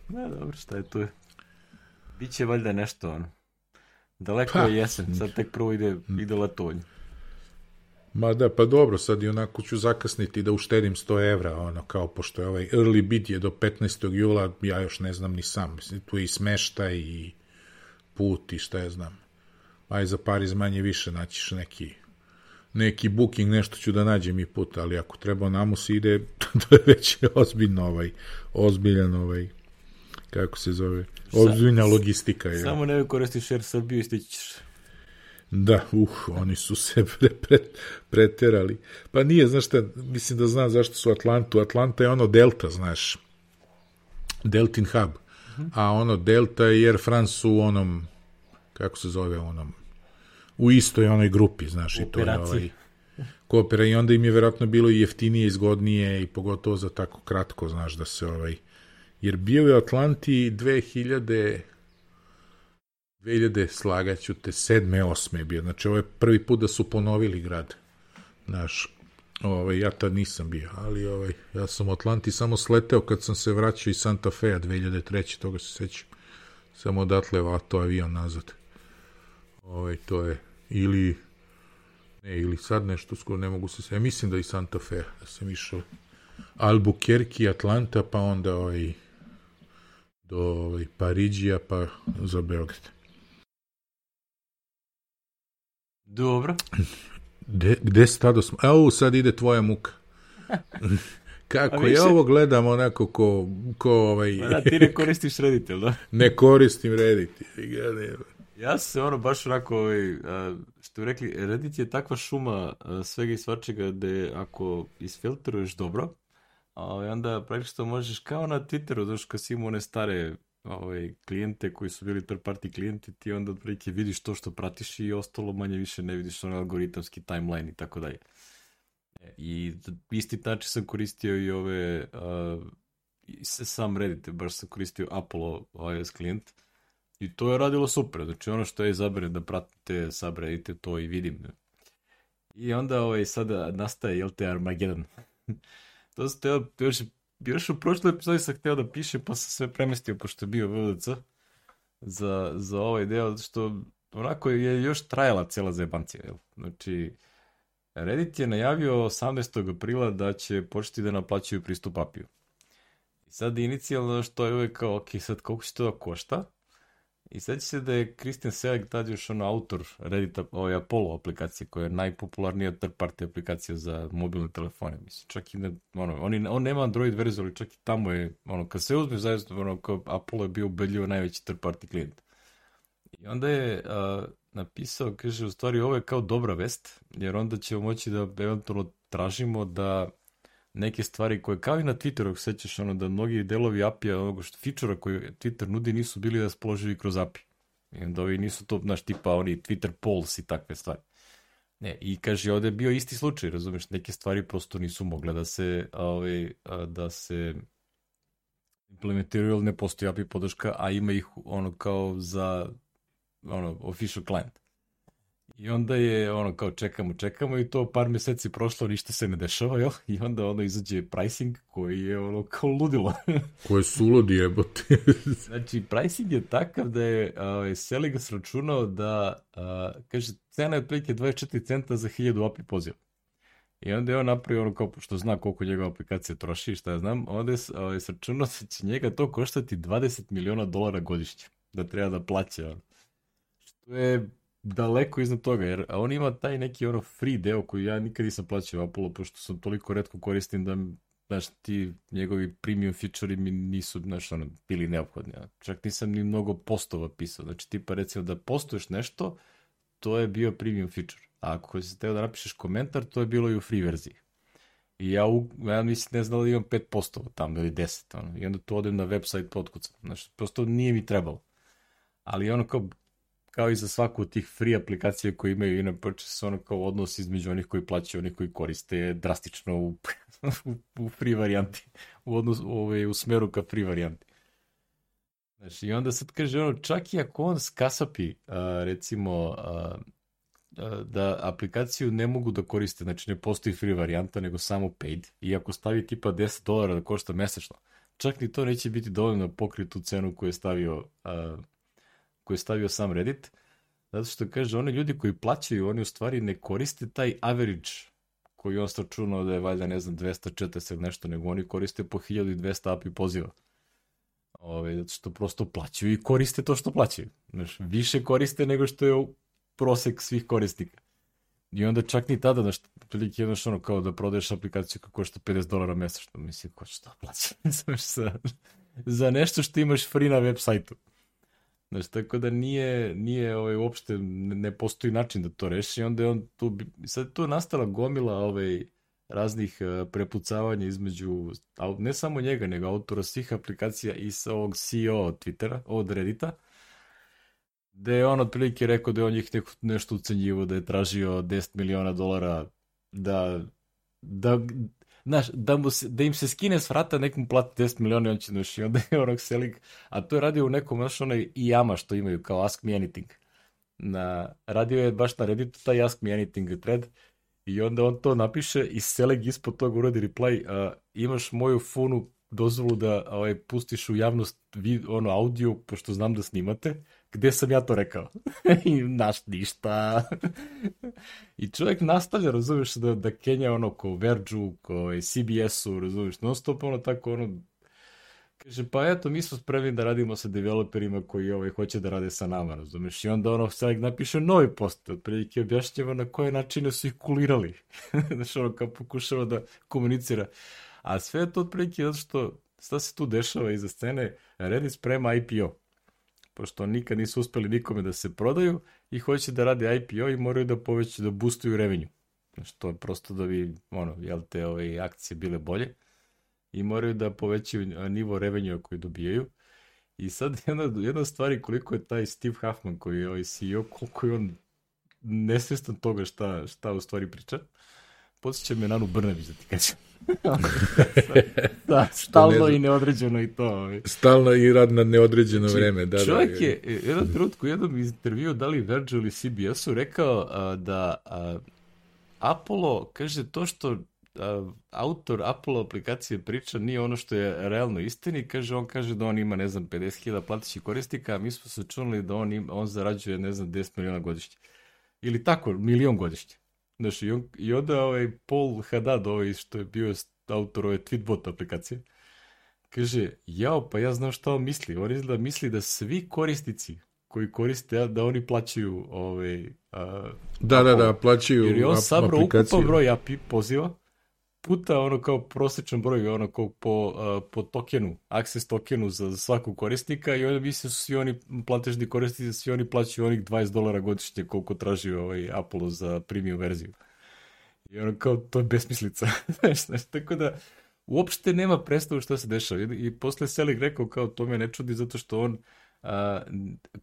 Ne, dobro, šta je tu? Biće valjda nešto, ono. Daleko pa, je jesen, sad tek prvo ide, ide letovanje. Ma da, pa dobro, sad i onako ću zakasniti da uštedim 100 evra, ono, kao pošto je ovaj early bid je do 15. jula, ja još ne znam ni sam, mislim, tu je i smešta i put i šta ja znam. Aj za Pariz manje više naćiš neki neki booking, nešto ću da nađem i put, ali ako treba namo se ide, [LAUGHS] to je već ozbiljno ovaj, ozbiljan ovaj, kako se zove, ozbiljna logistika. Je. Samo ne koristiš Air Srbiju i stićeš. Da, uh, oni su se [LAUGHS] pre, pre, preterali. Pa nije, znaš šta, mislim da znam zašto su Atlantu. Atlanta je ono Delta, znaš. Deltin hub. Uh -huh. A ono Delta i Air France u onom, kako se zove onom, u istoj onoj grupi, znaš, i to je ovaj, koopera i onda im je verovatno bilo i jeftinije, izgodnije i pogotovo za tako kratko, znaš, da se ovaj, jer bio je Atlanti 2000 2000 slagaću te, sedme, osme je bio. Znači, ovo je prvi put da su ponovili grad. Znaš, ovaj, ja tad nisam bio, ali ovaj, ja sam u Atlanti samo sleteo kad sam se vraćao iz Santa Fea 2003. Toga se sećam. Samo odatle vato avion nazad. Ovaj, to je, ili, ne, ili sad nešto skoro ne mogu se se, ja mislim da i Santa Fe, da sam išao Albuquerque, Atlanta, pa onda ovaj, do ovaj, Pariđija pa za Beograd. Dobro. De, gde stado smo? Evo sad ide tvoja muka. [LAUGHS] Kako, ja ovo gledam onako ko, ko ovaj... Da, ti ne koristiš Reddit, da? [LAUGHS] ne koristim Reddit. Ja se ono baš onako, ovaj, što bi rekli, Reddit je takva šuma svega i svačega da ako isfiltruješ dobro, ovaj, onda praktično možeš kao na Twitteru, znaš, kad si imao one stare ovaj, klijente koji su bili third party klijenti, ti onda otprilike vidiš to što pratiš i ostalo manje više ne vidiš onaj algoritamski timeline i tako dalje. E, I isti način sam koristio i ove, uh, sam Reddit, baš sam koristio Apollo iOS klijent i to je radilo super, znači ono što je izabrane da pratite subreddite, to i vidim. I onda ovaj, sada nastaje, jel te, Armageddon. [LAUGHS] to ste, još još u prošloj epizodi sam htio da piše, pa sam sve premestio pošto je bio VDC za, za ovaj deo, što onako je još trajala cijela zebancija. Jel? Znači, Reddit je najavio 18. aprila da će početi da naplaćuju pristup API-u. I sad inicijalno što je uvek kao, ok, sad koliko će to da košta? I će se da je Christian Selig tad još ono autor Reddita, ovaj Apollo aplikacije, koja je najpopularnija third party aplikacija za mobilne telefone. Mislim, čak i ne, ono, on, on nema Android verziju, ali čak i tamo je, ono, kad se uzme zaista, ono, kao Apollo je bio ubedljivo najveći third party klijent. I onda je a, napisao, kaže, u stvari ovo je kao dobra vest, jer onda ćemo moći da eventualno tražimo da neke stvari koje, kao i na Twitteru, sećaš ono da mnogi delovi API-a, onoga što feature koje Twitter nudi nisu bili raspoloživi kroz API. I onda ovi nisu to, znaš, tipa oni Twitter polls i takve stvari. Ne, i kaže, ovde je bio isti slučaj, razumeš, neke stvari prosto nisu mogle da se, ovaj, da se implementiraju, ne postoji API podrška, a ima ih ono kao za ono, official client. I onda je ono kao čekamo, čekamo i to par meseci prošlo, ništa se ne dešava, jel? I onda ono izađe pricing koji je ono kao ludilo. [LAUGHS] Koje su ludi jebote. [LAUGHS] znači, pricing je takav da je uh, Selig sračunao da, uh, kaže, cena je otprilike 24 centa za 1000 API poziva. I onda je on napravio ono kao, što zna koliko njegova aplikacija troši i šta ja znam, onda je uh, sračunao da će njega to koštati 20 miliona dolara godišnje. Da treba da plaća. Što je daleko iznad toga, jer on ima taj neki ono free deo koji ja nikad nisam plaćao Apollo, pošto sam toliko redko koristim da znaš, ti njegovi premium feature mi nisu, znaš, ono, bili neophodni. Čak nisam ni mnogo postova pisao. Znači, tipa, recimo, da postuješ nešto, to je bio premium feature. A ako si teo da napišeš komentar, to je bilo i u free verziji. I ja, u, ja mislim, ne znam da imam 5 postova tamo ili 10. Ono. I onda tu odem na website potkucam. Znači, prosto nije mi trebalo. Ali ono kao, kao i za svaku od tih free aplikacija koje imaju in purchase, ono kao odnos između onih koji plaćaju onih koji koriste drastično u, [LAUGHS] u, free varijanti, u, odnos, ovaj, u smeru ka free varijanti. Znači, i onda sad kaže, ono, čak i ako on skasapi, a, recimo, a, a, da aplikaciju ne mogu da koriste, znači ne postoji free varijanta, nego samo paid, i ako stavi tipa 10 dolara da košta mesečno, čak ni to neće biti dovoljno pokriti tu cenu koju je stavio a, koji je stavio sam Reddit, zato što kaže, oni ljudi koji plaćaju, oni u stvari ne koriste taj average koji on stračunao da je valjda, ne znam, 240 nešto, nego oni koriste po 1200 API poziva. Ove, zato što prosto plaćaju i koriste to što plaćaju. Znaš, više koriste nego što je prosek svih korisnika. I onda čak ni tada, znaš, prilike jednaš ono kao da prodaješ aplikaciju kako košta 50 dolara mesečno. Mislim, ko će to plaća? [LAUGHS] za, za nešto što imaš free na web sajtu. Znači, tako da nije, nije ovaj, uopšte, ne postoji način da to reši, onda je on tu, sad tu nastala gomila ovaj, raznih uh, prepucavanja između, ne samo njega, nego autora svih aplikacija i sa ovog CEO od Twittera, od Reddita, gde je on otprilike rekao da je on njih nešto ucenjivo, da je tražio 10 miliona dolara da, da, znaš, da, mu se, da im se skine s vrata, nekom plati 10 miliona i on će noši. [LAUGHS] Onda je onog selik, a to je radio u nekom, znaš, onaj Iyama što imaju, kao Ask Me Anything. Na, radio je baš na Redditu taj Ask Me Anything thread i onda on to napiše i Selig ispod toga uradi reply, uh, imaš moju funu dozvolu da ovaj, pustiš u javnost vid, ono audio, pošto znam da snimate, gde sam ja to rekao? [LAUGHS] I naš ništa. I čovjek nastavlja, razumeš, da, da Kenja ono ko Verđu, ko CBS-u, razumeš, non stop ono tako ono Kaže, pa eto, mi smo spremni da radimo sa developerima koji ovaj, hoće da rade sa nama, razumeš? I onda ono, sad napiše novi post, otprilike objašnjava na koje načine su ih kulirali. [LAUGHS] Znaš, ono, kao pokušava da komunicira. A sve je to otprilike zato što, šta se tu dešava iza scene, Reddit sprema IPO pošto nikad nisu uspeli nikome da se prodaju i hoće da rade IPO i moraju da povećaju, da boostuju revenju. Znači, to je prosto da bi, ono, jel te, ove akcije bile bolje i moraju da povećaju nivo revenju koji dobijaju. I sad [LAUGHS] jedna, jedna stvar koliko je taj Steve Huffman koji je ovaj CEO, koliko je on nesvestan toga šta, šta u stvari priča. Podsjeća me Nanu Brnević, da ti kažem. [LAUGHS] da, stalno i neodređeno i to. Ovaj. Stalno i rad na neodređeno znači, vreme. Da, čovjek da, je, je jedan trenutku u jednom intervju, da li Verge ili CBS-u, rekao a, da a, Apollo, kaže, to što a, autor Apollo aplikacije priča nije ono što je realno istini, kaže, on kaže da on ima, ne znam, 50.000 platićih korisnika, a mi smo se čunili da on, ima, on zarađuje, ne znam, 10 miliona godišnje. Ili tako, milion godišnje. Znaš, i, on, i onda ovaj Paul Haddad, ovaj što je bio autor ove Tweetbot aplikacije, kaže, jao, pa ja znam šta on misli. On izgleda misli da svi korisnici koji koriste, da oni plaćaju ovaj, a, da, da, da, plaćaju Jer je on sabrao ukupan broj API poziva, puta ono kao prosječan broj ono kao po, uh, po tokenu, access tokenu za svakog korisnika i onda misle su svi oni platežni korisnici, svi oni plaćaju onih 20 dolara godišnje koliko traži ovaj Apple za premium verziju. I ono kao, to je besmislica. [LAUGHS] znaš, tako da uopšte nema predstavu šta se dešava. I, i posle Selig rekao kao, to me ne čudi zato što on a,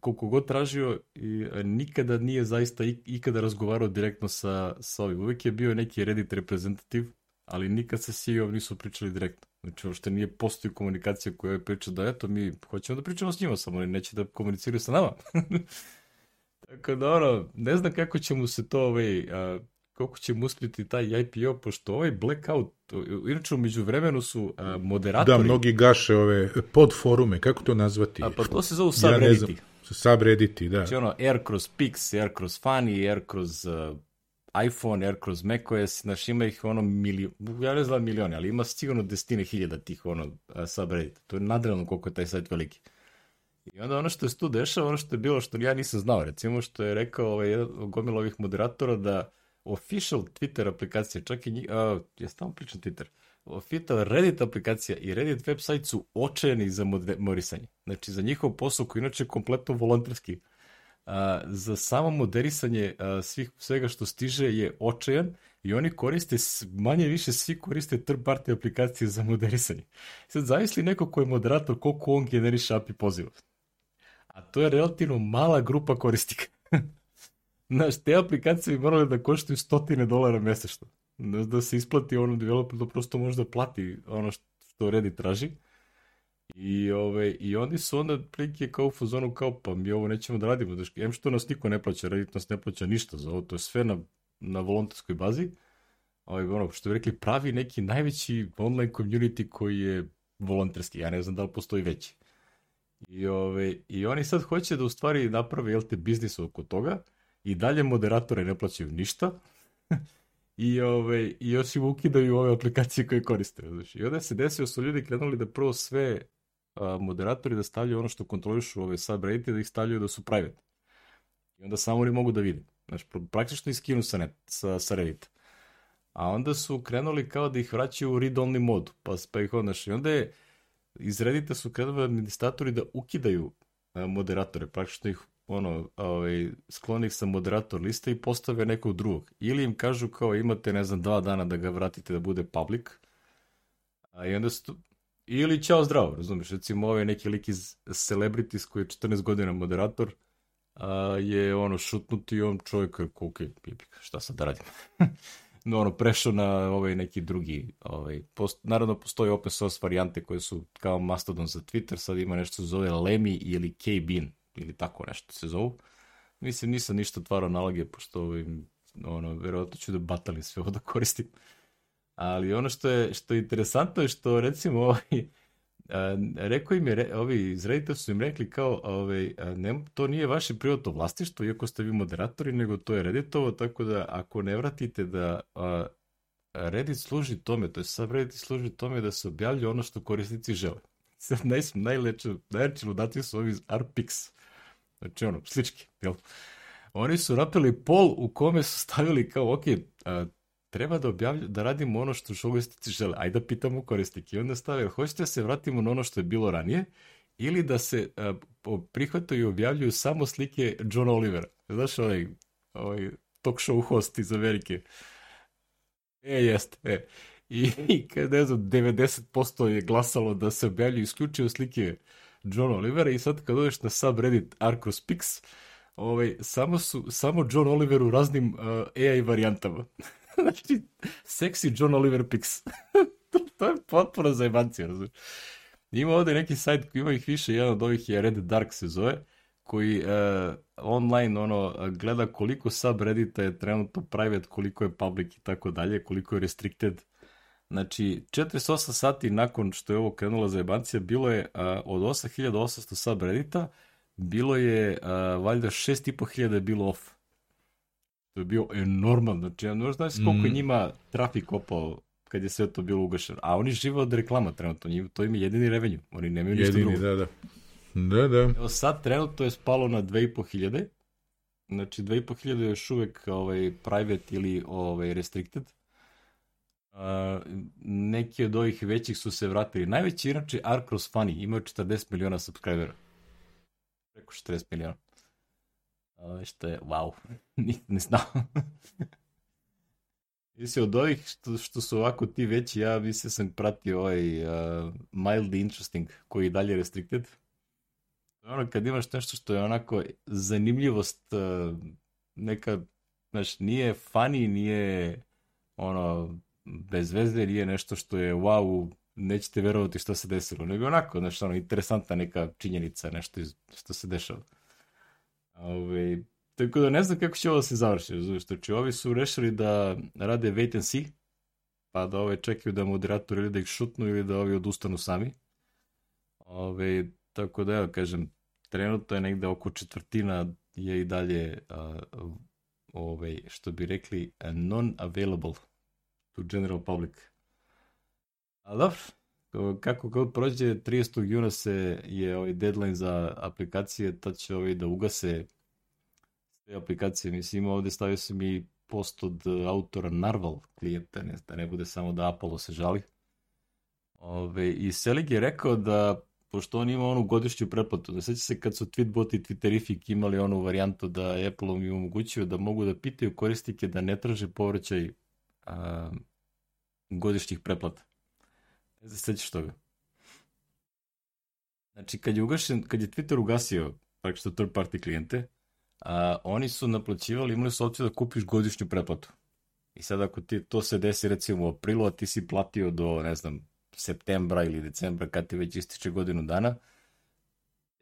koliko god tražio i a, nikada nije zaista ikada razgovarao direktno sa, sa ovim. Uvijek je bio neki Reddit reprezentativ ali nikad sa CEO nisu pričali direktno. Znači, uopšte nije postoji komunikacija koja je priča da, eto, mi hoćemo da pričamo s njima, samo oni neće da komuniciraju sa nama. [LAUGHS] Tako da, ono, ne znam kako će mu se to, ovaj, a, koliko će mu uspjeti taj IPO, pošto ovaj blackout, inače umeđu vremenu su a, moderatori... Da, mnogi gaše ove podforume, kako to nazvati? A pa to se zovu subredditi. Ja subredditi, da. Znači ono, air kroz Pix, air kroz Funny, air kroz uh, iPhone, Air kroz macOS, znaš, ima ih ono milion, ja ne znam milioni, ali ima sigurno desetine hiljada tih ono subreddita. To je nadrealno koliko je taj sajt veliki. I onda ono što je tu dešava, ono što je bilo što ja nisam znao, recimo što je rekao ovaj, gomilo ovih moderatora da official Twitter aplikacija, čak i njih, ja stavno pričam Twitter, official Reddit aplikacija i Reddit website su očajeni za morisanje. Znači, za njihov posao koji inače je kompletno volonterski, a, za samo moderisanje a, svih, svega što stiže je očajan i oni koriste, manje više svi koriste third party aplikacije za moderisanje. Sad zavisli neko ko je moderator, koliko on generiše API poziva. A to je relativno mala grupa korisnika. [LAUGHS] Znaš, te aplikacije bi morale da koštaju stotine dolara mesečno. Da se isplati ono developer da prosto možda plati ono što Reddit traži. I, ove, I oni su onda prilike kao u fazonu kao pa mi ovo nećemo da radimo. Daš, em što nas niko ne plaća, Reddit nas ne plaća ništa za ovo, to je sve na, na volontarskoj bazi. Ovaj, ono, što bi rekli, pravi neki najveći online community koji je volonterski. Ja ne znam da li postoji veći. I, ove, I oni sad hoće da u stvari naprave jel te biznis oko toga i dalje moderatore ne plaćaju ništa [LAUGHS] i, ove, i još im ukidaju ove aplikacije koje koriste. Znači, I onda se desio su ljudi krenuli da prvo sve a, moderatori da stavljaju ono što kontrolišu ove subreddite, da ih stavljaju da su private. I onda samo oni mogu da vide. Znači, praktično iskinu sa, net, sa, sa Reddita. A onda su krenuli kao da ih vraćaju u read-only modu, pa, pa ih onda, i onda je iz Reddita su krenuli administratori da ukidaju moderatore, praktično ih ono, ovaj, skloni sa moderator liste i postave nekog drugog. Ili im kažu kao imate, ne znam, dva dana da ga vratite da bude public, a i onda su, Ili čao zdravo, razumiješ, recimo ovaj neki lik iz Celebrities koji je 14 godina moderator, a, je ono šutnut i on čovjek je ok, šta sad da radim? [LAUGHS] no, ono, prešao na ovaj neki drugi, ovaj, post, naravno postoji open source varijante koje su kao Mastodon za Twitter, sad ima nešto se zove Lemmy ili K-Bean, ili tako nešto se zovu. Mislim, nisam ništa otvarao naloge, pošto ovaj, ono, verovatno ću da batalim sve ovo da koristim. Ali ono što je, što je interesantno je što recimo ovaj, a, rekao im je, re, ovi iz Reddita su im rekli kao, ovaj, a, ne, to nije vaše privatno vlastištvo, iako ste vi moderatori, nego to je Redditovo, tako da ako ne vratite da a, Reddit služi tome, to je sad Reddit služi tome da se objavlja ono što korisnici žele. Sad naj, najleče, najleče ludati su ovi RPix, znači ono, slički, jel? Oni su napili pol u kome su stavili kao, ok, a, treba da, objavlja, da radimo ono što korisnici žele. Ajde da pitamo korisnike. I onda stave, hoćete da se vratimo na ono što je bilo ranije ili da se uh, prihvataju i objavljuju samo slike John Olivera. Znaš, ovaj, ovaj talk show host iz Amerike. E, jeste, e. I, [LAUGHS] i kad, ne znam, 90% je glasalo da se objavljuju isključivo slike John Olivera i sad kad odeš na subreddit Arcos Pix, ovaj, samo, su, samo John Oliver u raznim uh, AI varijantama. [LAUGHS] znači, sexy John Oliver Pix. [LAUGHS] to, je potpuno zajebancija, razumiješ. Ima ovde neki sajt koji ima ih više, jedan od ovih je Red Dark se zove, koji uh, online ono gleda koliko subreddita je trenutno private, koliko je public i tako dalje, koliko je restricted. Znači, 48 sati nakon što je ovo krenula za jebancija, bilo je uh, od 8800 subreddita, bilo je uh, valjda 6500 je bilo off. To je bio enorman, znači ja ne znaš koliko mm. njima trafik opao kad je sve to bilo ugašeno. A oni žive od reklama trenutno, njim, to im je jedini revenju, oni nemaju ništa jedini, drugo. da, da. Da, da. Evo sad trenutno je spalo na 2500, znači 2500 je još uvek ovaj, private ili ovaj, restricted. Uh, neki od ovih većih su se vratili. Najveći inače Arcross Funny, imaju 40 miliona subscribera. Preko 40 miliona. Uh, što je, wow, [LAUGHS] ne, ne znao. [LAUGHS] Mislim, od ovih što, što su ovako ti veći, ja mislim sam pratio ovaj uh, mildly interesting, koji je dalje restricted. Ono, kad imaš nešto što je onako zanimljivost, uh, neka, znaš, nije funny, nije ono, bez veze, nije nešto što je wow, nećete verovati šta se desilo, nego onako, znaš, ono, interesantna neka činjenica, nešto iz, što se dešava. Ove, Tako da ne znam kako će ovo da se završi, razumiješ, znači ovi su rešili da rade wait and see, pa da ove čekaju da moderator ili da ih šutnu ili da ovi odustanu sami. Ove, tako da, evo, kažem, trenutno je negde oko četvrtina je i dalje, a, ove, što bi rekli, non-available to general public. A dobro, kako god prođe, 30. juna se je ovaj deadline za aplikacije, tad će ovaj da ugase te aplikacije. Mislim, ovde stavio sam i post od autora Narval klijenta, ne, da ne bude samo da Apollo se žali. Ove, I Selig je rekao da, pošto on ima onu godišnju pretplatu, da seća se kad su Tweetbot i Twitterific imali onu varijantu da Apple im omogućio da mogu da pitaju koristike da ne traže povraćaj a, godišnjih pretplata. Ne znam, sećaš toga. Znači, kad je, ugašen, kad je Twitter ugasio praktično third party klijente, a, oni su naplaćivali, imali su opciju da kupiš godišnju pretplatu. I sad ako ti to se desi recimo u aprilu, a ti si platio do, ne znam, septembra ili decembra, kad ti već ističe godinu dana,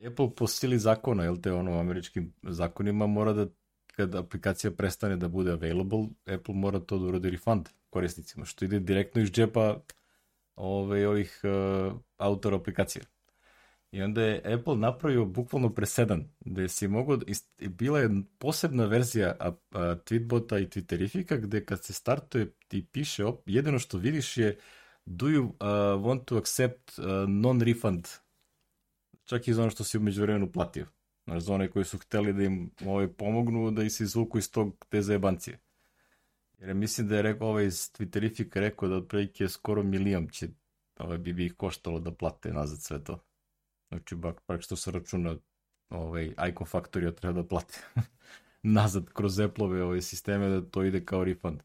Apple po sili zakona, jel te ono američkim zakonima mora da kad aplikacija prestane da bude available, Apple mora to da uradi refund korisnicima, što ide direktno iz džepa ove, ovaj, ovih uh, autora aplikacija. I onda je Apple napravio bukvalno presedan, gde si mogo, bila je posebna verzija a, a, Tweetbota i Twitterifika, gde kad se startuje ti piše, op, jedino što vidiš je do you uh, want to accept uh, non-refund, čak i za ono što si umeđu vremenu platio. Znaš, za one koji su hteli da im ovaj, pomognu da ih se izvuku iz tog te zajebancije. Jer mislim da je rekao ovaj iz Twitterifika rekao da otprilike skoro milijon će ovaj, bi, bi ih koštalo da plate nazad sve to. Znači, bak, bak što se računa ovaj, Icon Factory treba da plati [LAUGHS] nazad kroz Apple-ove ove sisteme da to ide kao refund.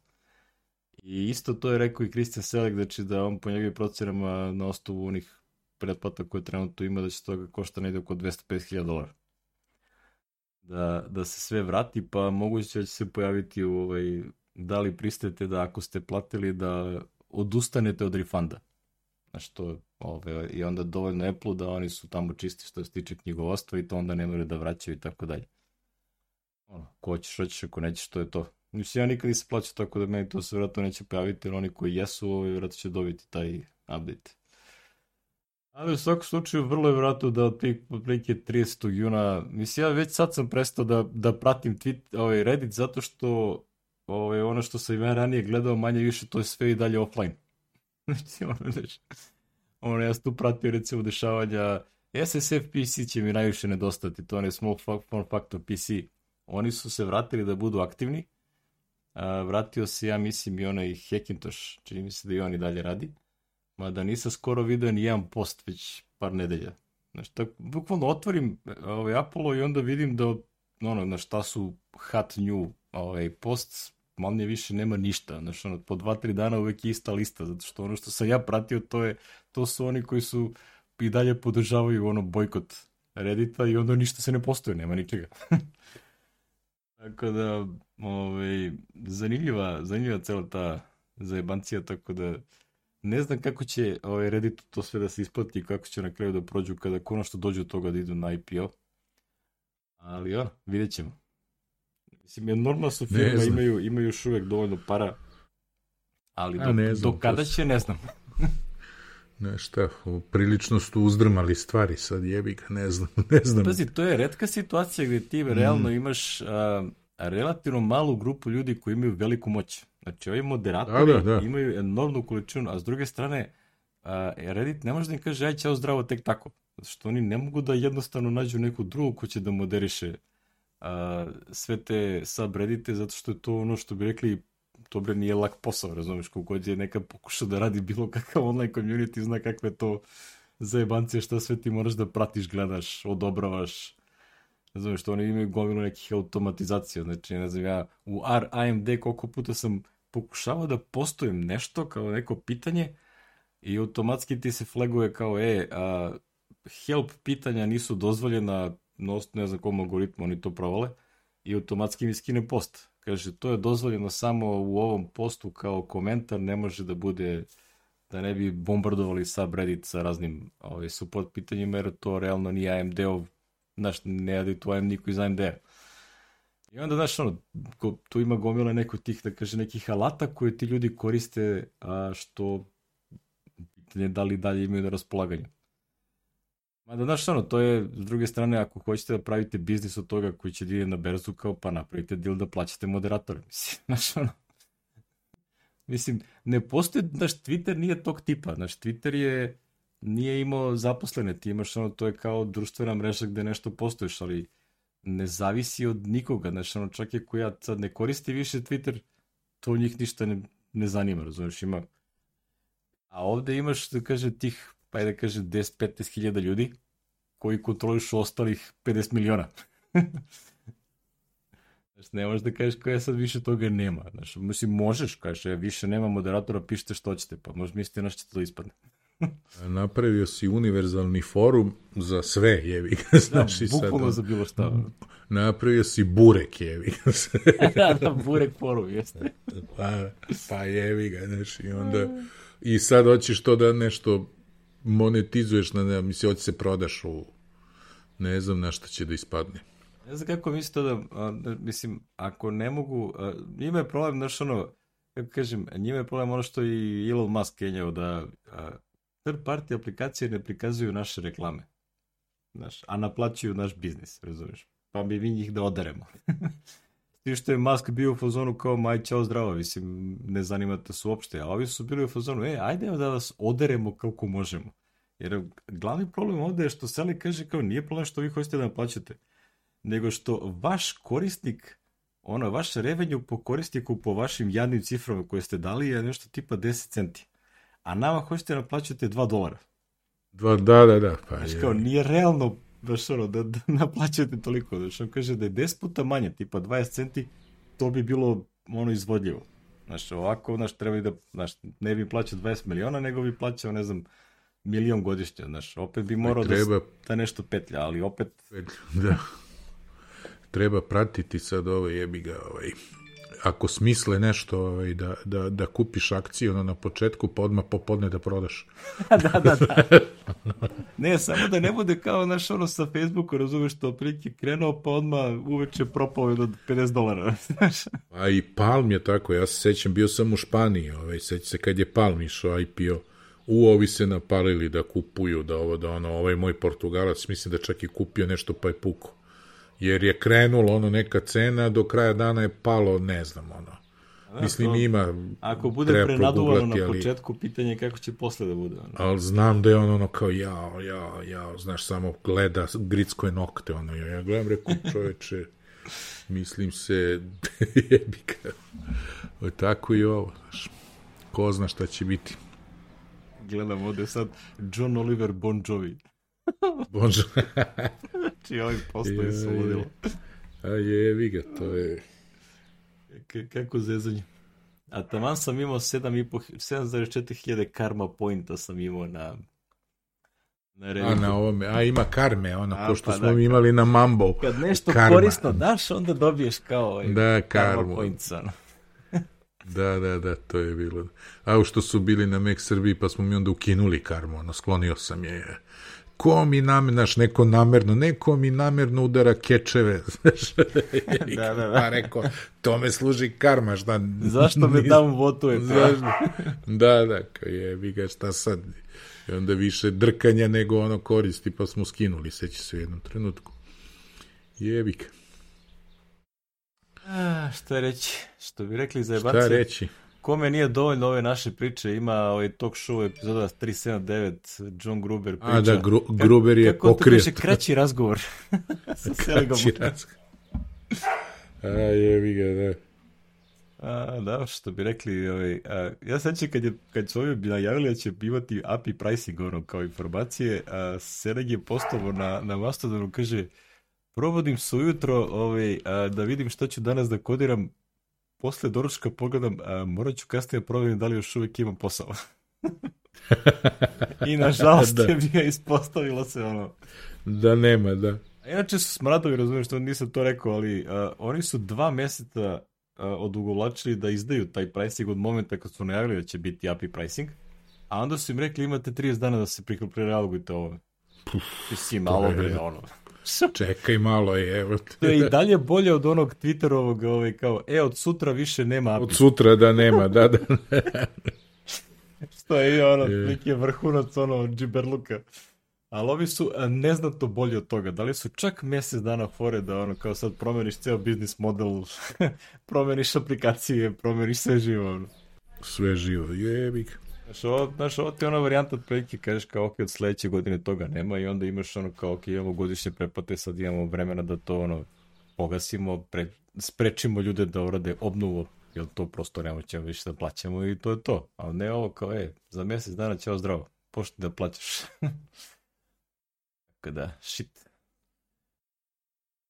I isto to je rekao i Christian Selek, znači da on po njegovim procenama na osnovu onih pretplata koje trenutno ima, da će toga košta negde oko 250.000 dolara. Da, da se sve vrati, pa moguće da će se pojaviti u ovaj, da li pristajete da ako ste platili da odustanete od refunda. Znači to ove, i onda dovoljno Apple da oni su tamo čisti što se tiče knjigovodstva i to onda ne moraju da vraćaju i tako dalje. Ono, ko ćeš, hoćeš, ako nećeš, to je to. Mislim, ja nikad nisam plaćao tako da meni to se vratno neće pojaviti, jer oni koji jesu, ovaj, vratno će dobiti taj update. Ali u svakom slučaju vrlo je vratno da od prilike 30. juna, mislim ja već sad sam prestao da, da pratim tweet, ovaj Reddit zato što ovaj, ono što sam ja ranije gledao manje više to je sve i dalje offline. [LAUGHS] Znači, ono, znači, ono, ja sam tu pratio recimo dešavanja, SSF PC će mi najviše nedostati, to je small form factor PC. Oni su se vratili da budu aktivni, a, vratio se, ja mislim, i onaj Hackintosh, čini mi se da i on i dalje radi, mada nisam skoro video ni jedan post već par nedelja. Znaš, tako, bukvalno otvorim ovaj, Apollo i onda vidim da ono, na šta su hot new ovaj, posts, manje više nema ništa. Znaš, ono, po dva, tri dana uvek je ista lista, zato što ono što sam ja pratio, to, je, to su oni koji su i dalje podržavaju ono bojkot Reddita i onda ništa se ne postoje, nema ničega. [LAUGHS] tako da, ovaj, zanimljiva, zanimljiva cela ta zajebancija, tako da ne znam kako će ovaj Reddit to sve da se isplati i kako će na kraju da prođu kada konačno dođu do toga da idu na IPO. Ali ono, vidjet ćemo. Mislim, je normalno su firme imaju, imaju još uvek dovoljno para, ali do, ne znam, do kada će, ne znam. [LAUGHS] ne šta, prilično su uzdrmali stvari sad jebi ga, ne znam, [LAUGHS] ne znam. Pazi, to je redka situacija gde ti realno mm. imaš a, relativno malu grupu ljudi koji imaju veliku moć. Znači, ovi moderatori da, da, da. imaju enormnu količinu, a s druge strane, Reddit ne može da im kaže, aj, ćao zdravo, tek tako. Zato što oni ne mogu da jednostavno nađu neku drugu ko će da moderiše a, sve te subreddite, zato što je to ono što bi rekli, to bre nije lak posao, razumiješ, kogod je neka pokuša da radi bilo kakav online community, zna kakve to zajebancije, šta sve ti moraš da pratiš, gledaš, odobravaš, razumiješ, što oni imaju gomilu nekih automatizacija, znači, ne znam, ja u AMD koliko puta sam pokušavao da postojem nešto kao neko pitanje i automatski ti se flaguje kao, e, a, help pitanja nisu dozvoljena, no, ne znam kom algoritmu oni to provale, i automatski mi skine post. Kaže, to je dozvoljeno samo u ovom postu kao komentar, ne može da bude da ne bi bombardovali subreddit sa raznim ovaj, support pitanjima, jer to realno nije AMD-ov, znaš, ne radi tu AMD niko iz AMD-a. I onda, znaš, ono, tu ima gomila neko tih, da kaže, nekih alata koje ti ljudi koriste, a što pitanje da li dalje imaju na raspolaganju. Mada, znaš, ono, to je, s druge strane, ako hoćete da pravite biznis od toga koji će da ide na berzu, kao pa napravite deal da plaćate moderatore. [LAUGHS] Mislim, znaš, ono, mislim, ne postoji, znaš, Twitter nije tog tipa, znaš, Twitter je, nije imao zaposlene, ti imaš ono, to je kao društvena mreža gde nešto postoješ, ali ne zavisi od nikoga, znači ono čak i koja sad ne koristi više Twitter, to njih ništa ne, ne zanima, razumiješ, ima a ovde imaš, da kaže, tih, pa da kaže, 10-15 hiljada ljudi koji kontrolišu ostalih 50 miliona. [LAUGHS] Znači, ne možeš da kažeš koja sad više toga nema. Znači, mislim, možeš, kažeš, više nema moderatora, pišite što hoćete, pa možeš misliti na što to ispadne. [LAUGHS] Napravio si univerzalni forum za sve, jevi ga. Znači, da, bukvalno za bilo šta. Napravio si burek, jevi ga. [LAUGHS] da, da, burek forum, jeste. pa, pa jevi ga, znaš, i onda... I sad hoćeš to da nešto monetizuješ, na, ne, misli, hoće se prodaš u... Ne znam na šta će da ispadne. Ne znam kako mislite da, a, da mislim, ako ne mogu, a, njima je problem, znaš, ono, kako kažem, njima je problem ono što i Elon Musk kenjao da a, third party aplikacije ne prikazuju naše reklame. Znaš, a naplaćuju naš biznis, razumiješ? Pa bi mi njih da oderemo. [LAUGHS] Ti što je Musk bio u fazonu kao maj čao zdravo, mislim, ne zanimate se uopšte, a ovi su bili u fazonu, e, ajde da vas oderemo kako možemo. Jer glavni problem ovde je što Sally kaže kao nije problem što vi hoćete da naplaćate, nego što vaš korisnik, ono, vaš revenju po korisniku po vašim jadnim ciframa koje ste dali je nešto tipa 10 centi a nama hoćete da naplaćate 2 dolara. Dva, da, da, da. Pa znači, kao, nije realno baš ono, da, da naplaćate toliko. Znači, on kaže da je 10 puta manje, tipa 20 centi, to bi bilo ono izvodljivo. Znači, ovako, znaš, treba da, znaš, ne bi plaćao 20 miliona, nego bi plaćao, ne znam, milion godišnje, znaš, opet bi morao da treba... da, da nešto petlja, ali opet... Da. Treba pratiti sad ovo jebi ga, ovaj, ako smisle nešto ovaj, da, da, da kupiš akciju ono, na početku, pa odmah popodne da prodaš. [LAUGHS] da, da, da. [LAUGHS] Ne, samo da ne bude kao naš ono sa Facebooku, razumeš što prilike krenuo, pa odmah uveče propao od 50 dolara. [LAUGHS] A i Palm je tako, ja se sećam, bio sam u Španiji, ovaj, sećam se kad je Palm išao IPO, u ovi se napalili da kupuju, da ovo, da ono, ovaj moj Portugalac, mislim da čak i kupio nešto pa je puko jer je krenulo ono neka cena, do kraja dana je palo, ne znam, ono. Mislim, to, ima... Ako bude prenaduvano na početku, ali, pitanje je kako će posle da bude. Ono. Ali znam da je ono, ono kao, jao, jao, jao, znaš, samo gleda gritsko je nokte, ono, ja, ja gledam, reku, [LAUGHS] čoveče, mislim se, [LAUGHS] jebika. Tako i ovo, znaš, ko zna šta će biti. Gledam ovde sad John Oliver Bon Jovi. [LAUGHS] Bonjour. znači, ovi postoji su ludilo. A jevi ga, to je... K kako zezanje. A taman sam imao 7,4 hiljade karma pointa sam imao na na A na ovome, a ima karme, ono, a, pošto pa smo da, imali na Mambo. Kad nešto karma. korisno daš, onda dobiješ kao ovaj, da, karma points, da, da, da, to je bilo. A što su bili na Mek Srbiji, pa smo mi onda ukinuli karmu, ono, sklonio sam je ko mi namerno, znaš, neko namerno, neko mi namerno udara kečeve, [LAUGHS] znaš, da, da, da. pa rekao, to me služi karma, šta? Zašto me tamo votuje? Zašto? Da, da, kao je, vi ga šta sad? I onda više drkanja nego ono koristi, pa smo skinuli, seći se u jednom trenutku. Jebik. A, šta reći? Što bi rekli za jebacije? Šta reći? Kome nije dovoljno ove naše priče, ima ovaj talk show epizoda 379, John Gruber priča. A da, Gru, Gruber je kako pokrijet. Kako kraći razgovor. [LAUGHS] kraći razgovor. A jebi ga, da. A, da, što bi rekli, ovaj, a, ja sećam kad, je, kad su ovi najavili da će imati API pricing ono, kao informacije, a Sereg je postavio na, na Mastodonu, kaže, provodim se ujutro ovaj, a, da vidim šta ću danas da kodiram, posle doručka pogledam, a, morat ću kasnije da proverim da li još uvijek imam posao. [LAUGHS] I nažalost da. je bio ispostavilo se ono. Da nema, da. Inače su smradovi, razumijem što nisam to rekao, ali a, oni su dva meseca odugovlačili da izdaju taj pricing od momenta kad su najavili da će biti API pricing, a onda su im rekli imate 30 dana da se prireagujete ovo. Ti si malo bre, ono. [LAUGHS] Čekaj malo je, evo te. To je i dalje bolje od onog Twitterovog, ovaj, kao, e, od sutra više nema. Od sutra da nema, da, da. [LAUGHS] Što je ono, neki vrhunac, ono, džiberluka. Ali ovi su neznatno bolji od toga. Da li su čak mjesec dana fore da ono kao sad promeniš ceo biznis model, [LAUGHS] promeniš aplikacije, promeniš sve živo. Ono. Sve živo, jebik. Ovo, znaš, ovo ti je ona varijanta od prilike, kažeš kao ok, od sledeće godine toga nema i onda imaš ono kao ok, imamo godišnje preplate, sad imamo vremena da to ono pogasimo, pre, sprečimo ljude da urade obnovu, jer to prosto nema ćemo više da plaćamo i to je to. Ali ne ovo kao, e, za mjesec dana će ovo zdravo, pošto da plaćaš. [LAUGHS] Tako da, shit.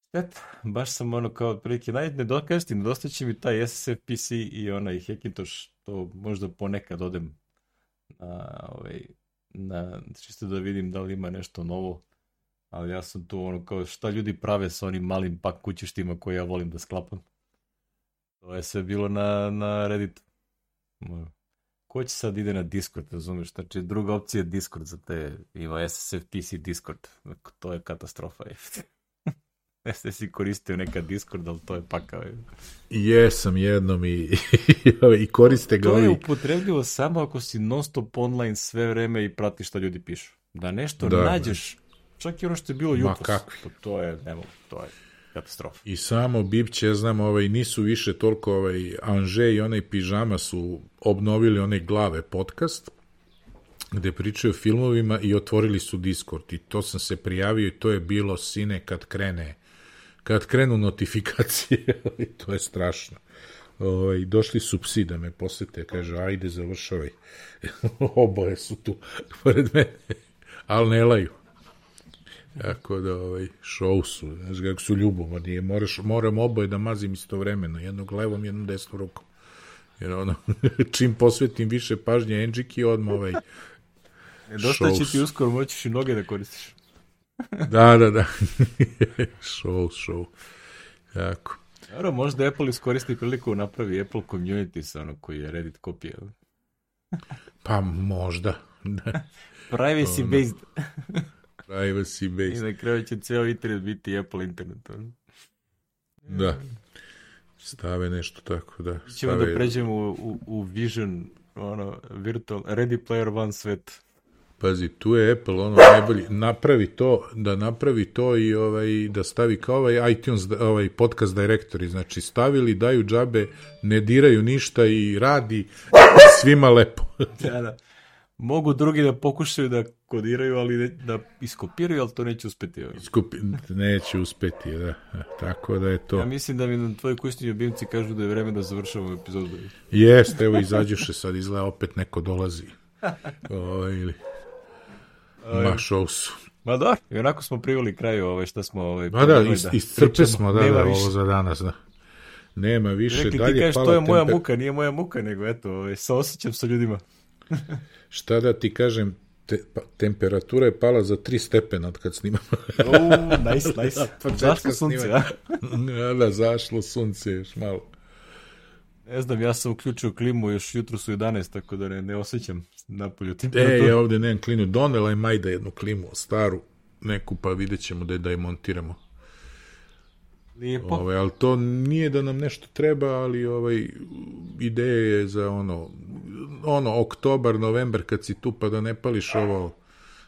Štet, baš sam ono kao otprilike najnedokasti, nedostaće mi taj SSF PC i onaj Hackintosh, to možda ponekad odem na, ovaj, na, čisto da vidim da li ima nešto novo, ali ja sam tu ono kao šta ljudi prave sa onim malim pak kućištima koje ja volim da sklapam. To je sve bilo na, na Redditu ko će sad ide na Discord, razumeš? Znači, druga opcija je Discord za te, ima SSFTC Discord. To je katastrofa. Jeste si koristio neka Discord, ali to je pakao. Jesam jednom i, [LAUGHS] i koriste ga To je upotrebljivo samo ako si non stop online sve vreme i pratiš šta ljudi pišu. Da nešto da, nađeš, čak i ono što je bilo jutros. To, to je, ne mogu, to je katastrofa. I samo Bipće, znam, ovaj, nisu više toliko ovaj, Anže i onaj Pižama su obnovili onaj glave podcast, gde pričaju o filmovima i otvorili su Discord i to sam se prijavio i to je bilo sine kad krene kad krenu notifikacije [LAUGHS] i to je strašno ovaj, došli su psi da me posete kaže ajde završavaj [LAUGHS] oboje su tu [LAUGHS] pored mene ali ne laju Tako da, ovaj, show su, znaš kako su ljubomorni, moraš, moram oboje da mazim istovremeno, jednog levom, jednom desnom rukom. Jer ono, čim posvetim više pažnje Enđiki, odmah ovaj, e, Dosta će ti uskoro moćiš i noge da koristiš. Da, da, da. [LAUGHS] show, show. Jako. Dobro, možda Apple iskoristi priliku napravi Apple community sa ono koji je Reddit kopija. pa možda. [LAUGHS] Privacy based. [LAUGHS] Privacy based. I na kraju će ceo internet biti Apple internet. Da. Stave nešto tako, da. Ćemo da pređemo u, u, u Vision, ono, virtual, Ready Player One svet. Pazi, tu je Apple ono najbolji, napravi to, da napravi to i ovaj, da stavi kao ovaj iTunes, ovaj podcast directory, znači stavili, daju džabe, ne diraju ništa i radi svima lepo. [LAUGHS] da, da mogu drugi da pokušaju da kodiraju, ali ne, da iskopiraju, ali to neće uspeti. Iskopi, neće uspeti, da. Tako da je to. Ja mislim da mi na tvoji kućni ljubimci kažu da je vreme da završavamo epizodu. Jeste, evo izađuše sad, izgleda opet neko dolazi. [LAUGHS] O, ili... Ma show su. Ma da, i onako smo priveli kraju ovaj, šta smo... Ovaj, Ma da, is, iscrpe smo, da, da, ovo za danas, da. Nema više, Rekli, dalje ti kažeš, to je moja temper... muka, nije moja muka, nego eto, ovaj, saosjećam sa ljudima. [LAUGHS] Šta da ti kažem, te, pa, temperatura je pala za 3 stepena od kad snimamo. Uuu, nice, nice. [LAUGHS] Zašlo sunce, ja? ja? [LAUGHS] da, zašlo sunce još malo. Ne znam, ja sam uključio klimu još jutro su 11, tako da ne, ne osjećam napolju E, temperaturu. ja ovde nemam klinu. Donela je Majda jednu klimu, staru, neku, pa vidjet ćemo da je, da je montiramo. Lijepo. Ovaj, ali to nije da nam nešto treba, ali ovaj ideja je za ono ono oktobar, novembar kad si tu pa da ne pališ ovo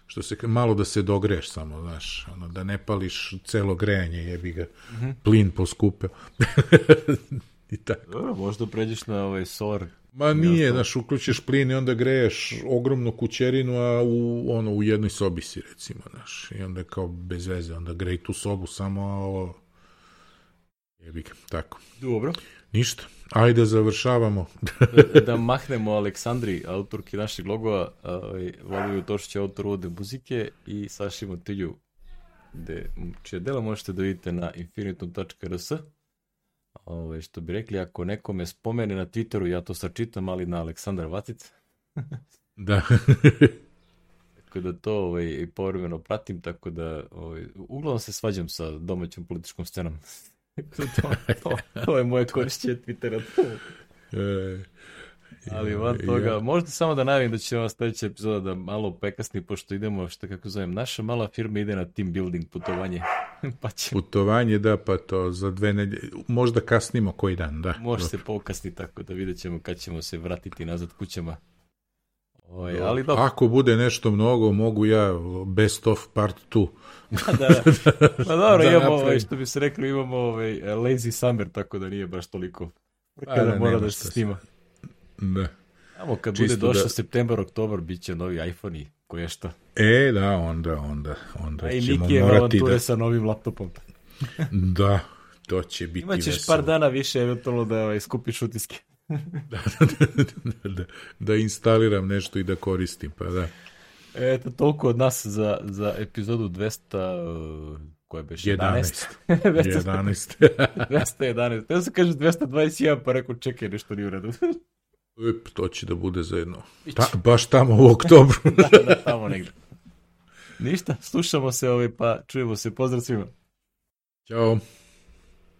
što se malo da se dogreš samo, znaš, ono da ne pališ celo grejanje, jebi ga. Mm -hmm. Plin poskupeo. [LAUGHS] [LAUGHS] I tako. Dobro, možda pređeš na ovaj solar. Ma nije, znaš, uključiš plin i onda greješ ogromnu kućerinu, a u, ono, u jednoj sobi si, recimo, znaš, i onda je kao bez veze, onda grej tu sobu samo, ovo, jebi ga, tako. Dobro. Ništa. Ajde, završavamo. [LAUGHS] da, da mahnemo Aleksandri, autorki našeg logova, ovaj, Vladoviju Tošić, autor uvode muzike i Saši Motilju, gde, čije dela možete da vidite na infinitum.rs. Ovaj, što bi rekli, ako neko me spomene na Twitteru, ja to sačitam, ali na Aleksandar Vatic. [LAUGHS] da. tako da to ovaj, povremeno pratim, tako da ovaj, uglavnom se svađam sa domaćom političkom scenom. [LAUGHS] to, to, to [LAUGHS] je moje korišćenje Twittera. Ali van toga, ja. možda samo da najavim da će ova sledeća epizoda da malo prekasni, pošto idemo, što kako zovem, naša mala firma ide na team building putovanje. [LAUGHS] pa će... Putovanje, da, pa to za dve nedelje, možda kasnimo koji dan, da. Može se pokasni tako da vidjet ćemo kad ćemo se vratiti nazad kućama. Oj, ali dobro. Ako bude nešto mnogo, mogu ja best of part 2. da, [LAUGHS] da. Pa [LAUGHS] dobro, da imamo, ovaj, što bi se rekli, imamo ovaj, lazy summer, tako da nije baš toliko kada da, mora da se snima. Da. Amo kad Čisto bude došao da... septembar, oktobar, bit će novi iPhone i koje šta. E, da, onda, onda, onda A i ćemo morati da... da... sa novim laptopom. [LAUGHS] da, to će biti Imaćeš veselo. par dana više eventualno da ovaj, skupiš utiske. [LAUGHS] da, da, da, da instaliram nešto i da koristim, pa da. Eto, toliko od nas za, za epizodu 200, uh, koja beš 11. 11. 211. Teo se kaže 221, pa rekao čekaj, nešto nije u redu. [LAUGHS] Ep, to će da bude za jedno. Ta, baš tamo u oktobru. [LAUGHS] da, da, tamo negde. Ništa, slušamo se ovaj, pa čujemo se. Pozdrav svima. Ćao.